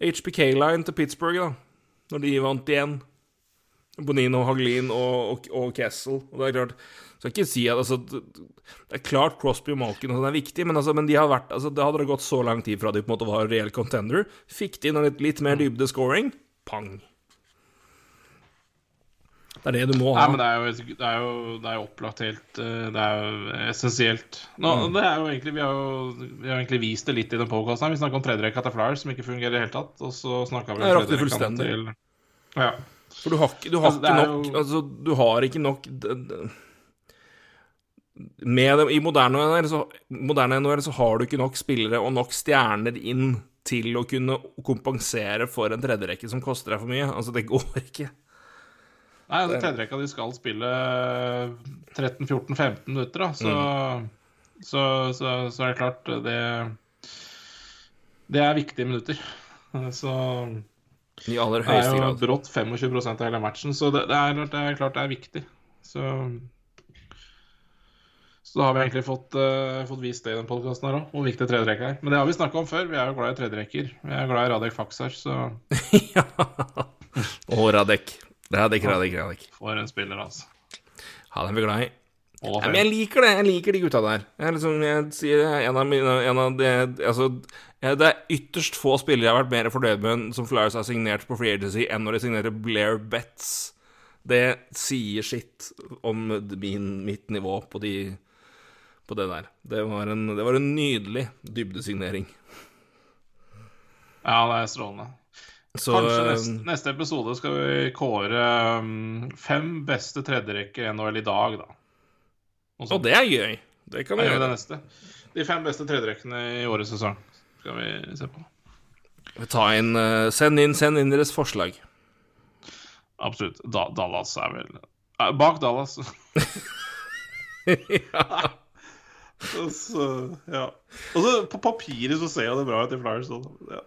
S1: HPK-line til Pittsburgh, da. Når de vant igjen. Bonino, Hagelin og, og, og Kessel. Og det er klart Skal ikke si at altså det er klart Crosby og Malkin og sånn er viktig, men, altså, men de har vært Altså, det hadde gått så lang tid fra de på en måte var reell contender. Fikk de inn litt, litt mer dybde scoring. Pang. Det er det du må ha.
S2: Nei, men det er jo, det er jo, det er jo opplagt helt eh, Det er jo essensielt. Nå,
S1: Mm.
S2: det er jo egentlig, vi, har jo, vi har egentlig vist det litt i den podkasten. Vi snakka om tredjerekka til Flyers, som ikke fungerer i det hele tatt. Og så snakka vi om tredjerekka til Ja.
S1: For du har du har
S2: Altså,
S1: ikke nok Altså, du har ikke nok Med I moderne NHL, så, moderne NHL så har du ikke nok spillere og nok stjerner inn til å kunne kompensere for en tredjerekke som koster deg for mye. Altså, det går ikke.
S2: Nei, altså, tredjerekka de skal spille 13-14-15 minutter, da. Så,
S1: Mm.
S2: så, så, så er det klart det Det er viktige minutter. Så
S1: I aller
S2: det er jo brått 25% av hele matchen, så det, det, er, det er klart det er viktig. Så så da har vi egentlig fått, uh, fått vist det i den podkasten her òg, hvor viktig tredjerekka er. Men det har vi snakka om før. Vi er jo glad i tredjerekker. Vi er glad i Radek Faksar, så
S1: ja. Og Radek. Radek, Radek, ikke.
S2: for en spiller, altså.
S1: Han er vi glad i. Ja, men jeg liker det. Jeg liker de gutta der. Jeg, liksom, jeg sier en av mine en av de, Altså, det er ytterst få spillere jeg har vært mer fornøyd med som Flyers har signert på Free Agency, enn når de signerer Blair Betts. Det sier sitt om min, mitt nivå på, de, på det der. Det var, en, det var en nydelig dybdesignering.
S2: Ja, det er strålende.
S1: Så
S2: Kanskje neste,
S1: eh,
S2: neste episode skal vi kåre um, fem beste tredjerekke i NHL i dag, da. Og
S1: Og det er gøy. Det kan vi
S2: gjøre. det neste. De fem beste tredjerekkene i årets sesong skal vi se på.
S1: Vi tar inn, eh, send inn Send inn deres forslag.
S2: Absolutt. Da, Dallas er vel eh, Bak Dallas. Og så, ja. Og så på papiret så ser jo det bra ut i Flyers. også. Ja.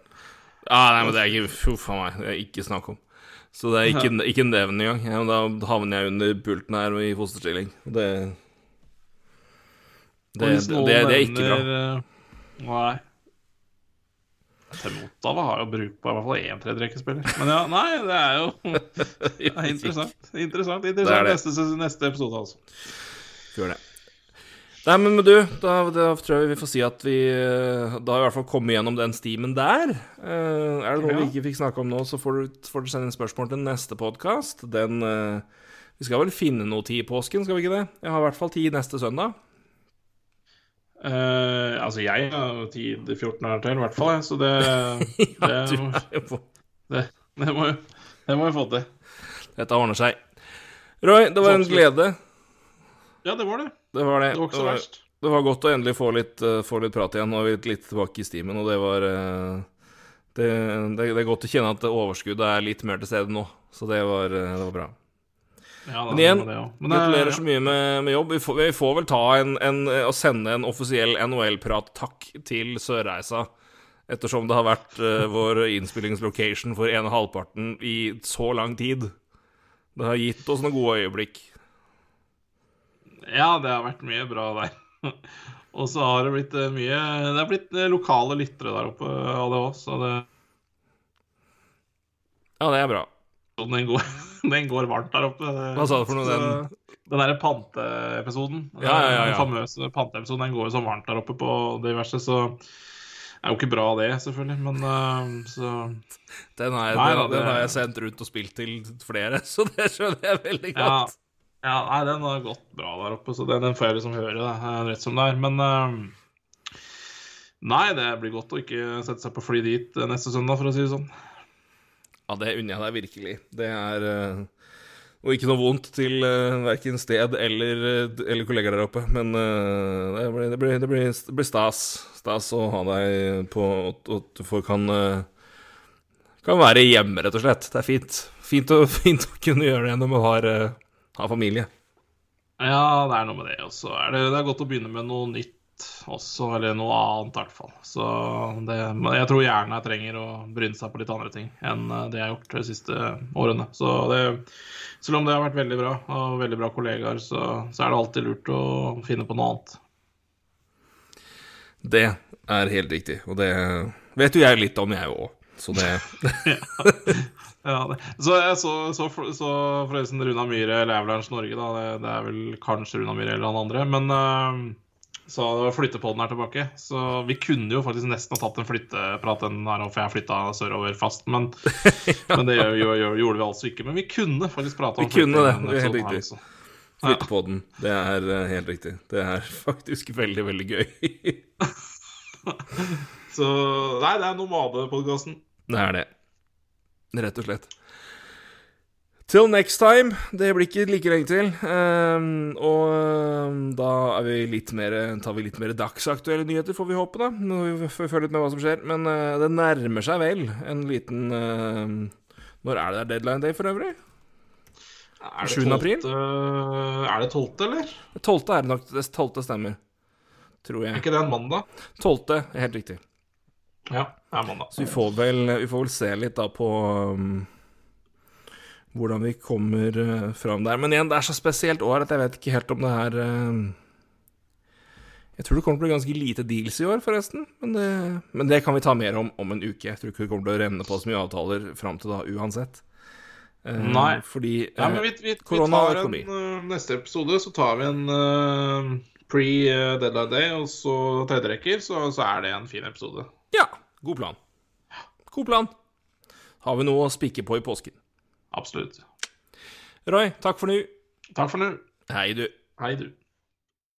S1: Ah, nei, men det er ikke Huff a meg. Det er ikke snakk om. Så det er ikke, ikke nevn engang. Ja, da havner jeg under pulten her i fosterstilling. Det Det, det, det, det er ikke bra.
S2: eh, Nei. Temotava har jo bruk på i hvert fall én tredjerekkespiller. Men ja, nei, det er jo det er interessant. Interessant,
S1: Det er.
S2: Neste, neste episode, altså.
S1: Gjør det. Nei, men du, da, da tror jeg vi får si at vi eh, Da har i hvert fall kommet gjennom den stimen der. Uh, er det noe vi ikke fikk snakke om nå, så får du, får du sende inn spørsmål til neste podkast. Den uh, Vi skal vel finne noe tid i påsken, skal vi ikke det? Jeg har i hvert fall tid neste søndag.
S2: Uh, altså, jeg har tid 14 år til, i hvert fall. jeg, Så det, det,
S1: Du
S2: må- det, det, må, det må vi få til.
S1: Dette ordner seg. Roy, det var en glede.
S2: Ja, det var det.
S1: Det var det.
S2: Det var ikke så verst.
S1: Det var godt å endelig få litt, eh, få litt prat igjen. Nå er vi litt tilbake i stimen, og det var eh, det, det, det er godt å kjenne at overskuddet er litt mer til stede nå. Så det var, eh, det var bra.
S2: Ja, da,
S1: Men igjen, Gratulerer
S2: ja.
S1: så mye med, med jobb. Vi får, vi får vel ta en, en og sende en offisiell NHL-prat-takk til Sørreisa. Ettersom det har vært uh, vår innspillingslocation for en og halvparten i så lang tid. Det har gitt oss noen gode øyeblikk.
S2: Ja, det har vært mye bra der. Og så har det blitt eh, mye Det har blitt eh, lokale lyttere der oppe av det òg, så det,
S1: Ja, det er bra.
S2: den, går, den går varmt der oppe.
S1: Hva sa du for noe, den-
S2: Den derre panteepisoden,
S1: Ja, ja, ja, ja.
S2: den famøse panteepisoden, den går jo så varmt der oppe på diverse, så det er jo ikke bra, det, selvfølgelig, men eh, så
S1: Den har, jeg,
S2: Nei,
S1: den,
S2: da,
S1: den har jeg sendt rundt og spilt til flere, så det skjønner jeg veldig
S2: Ja.
S1: godt.
S2: Ja, nei, den har gått bra der oppe, så den, den får jeg liksom høre, det, eh, rett som det er. Men uh, Nei, det blir godt å ikke sette seg på fly dit eh, neste søndag, for å si det sånn.
S1: Ja, det unner jeg deg virkelig. Det er uh, Og ikke noe vondt til uh, verken sted eller, eller kollegaer der oppe, men uh, det, blir, det, blir, det, blir, det blir stas. Stas å ha deg på At at du får kan Kan være hjemme, rett og slett. Det er fint. Fint å, fint å kunne gjøre det når man har, har familie.
S2: Ja, det er noe med det. Og så er det, det er godt å begynne med noe nytt også, eller noe annet i hvert fall. Så det, men jeg tror hjernen jeg trenger å bryne seg på litt andre ting enn eh, det jeg har gjort de siste årene. Så det, selv om det har vært veldig bra, og veldig bra kollegaer, så, så er det alltid lurt å finne på noe annet.
S1: Det er helt riktig, og det vet jo jeg litt om, jeg òg. Så det
S2: Ja. Så jeg så, så, så forresten Runa Myhre, eller Avalanche Norge, da. Det, det er vel kanskje Runa Myhre eller han andre. Men uh, så flyttepodden er tilbake. Så vi kunne jo faktisk nesten ha tatt en flytteprat den her, for jeg flytta sørover fast. Men, men det gjør, gjør, gjorde vi altså ikke. Men vi kunne faktisk prate om
S1: Vi kunne det, det er helt
S2: her
S1: riktig.
S2: Flyttepodden.
S1: Flytte på den. Det er eh, helt riktig. Det er faktisk veldig, veldig gøy.
S2: Så nei, det er Nomade-podkasten.
S1: Det er det. Rett og slett. Till next time. Det blir ikke like lenge til. Ehm, og ehm, da er vi litt mer, tar vi litt mer dagsaktuelle nyheter, får vi håpe, da. Når vi følger litt med hva som skjer. Men eh, det nærmer seg vel en liten ehm, Når er det der deadline day, for øvrig?
S2: Er det
S1: 7. april?
S2: Er det 12., eller?
S1: 12. er det nok. Det 12. stemmer. Tror jeg.
S2: Er ikke det en mandag?
S1: 12. er helt riktig.
S2: Ja, er mandag.
S1: Så vi får vel, vi får vel se litt da på um, hvordan vi kommer uh, fram der. Men igjen, det er så spesielt år at jeg vet ikke helt om det her uh, Jeg tror det kommer til å bli ganske lite deals i år, forresten. Men det, men det kan vi ta mer om om en uke. Jeg tror ikke det kommer til å renne på så mye avtaler fram til da uansett. Uh,
S2: Nei.
S1: Fordi
S2: Ja,
S1: uh,
S2: men vi, vi, vi
S1: korona vi
S2: tar en,
S1: økonomi.
S2: Neste episode så tar vi en pre-deadline day og så tredjerekker, så, så er det en fin episode.
S1: Ja, God plan. God plan. Har vi noe å spikke på i påsken.
S2: Absolutt.
S1: Roy, takk for nå.
S2: Takk for nå.
S1: Hei, du.
S2: Hei, du.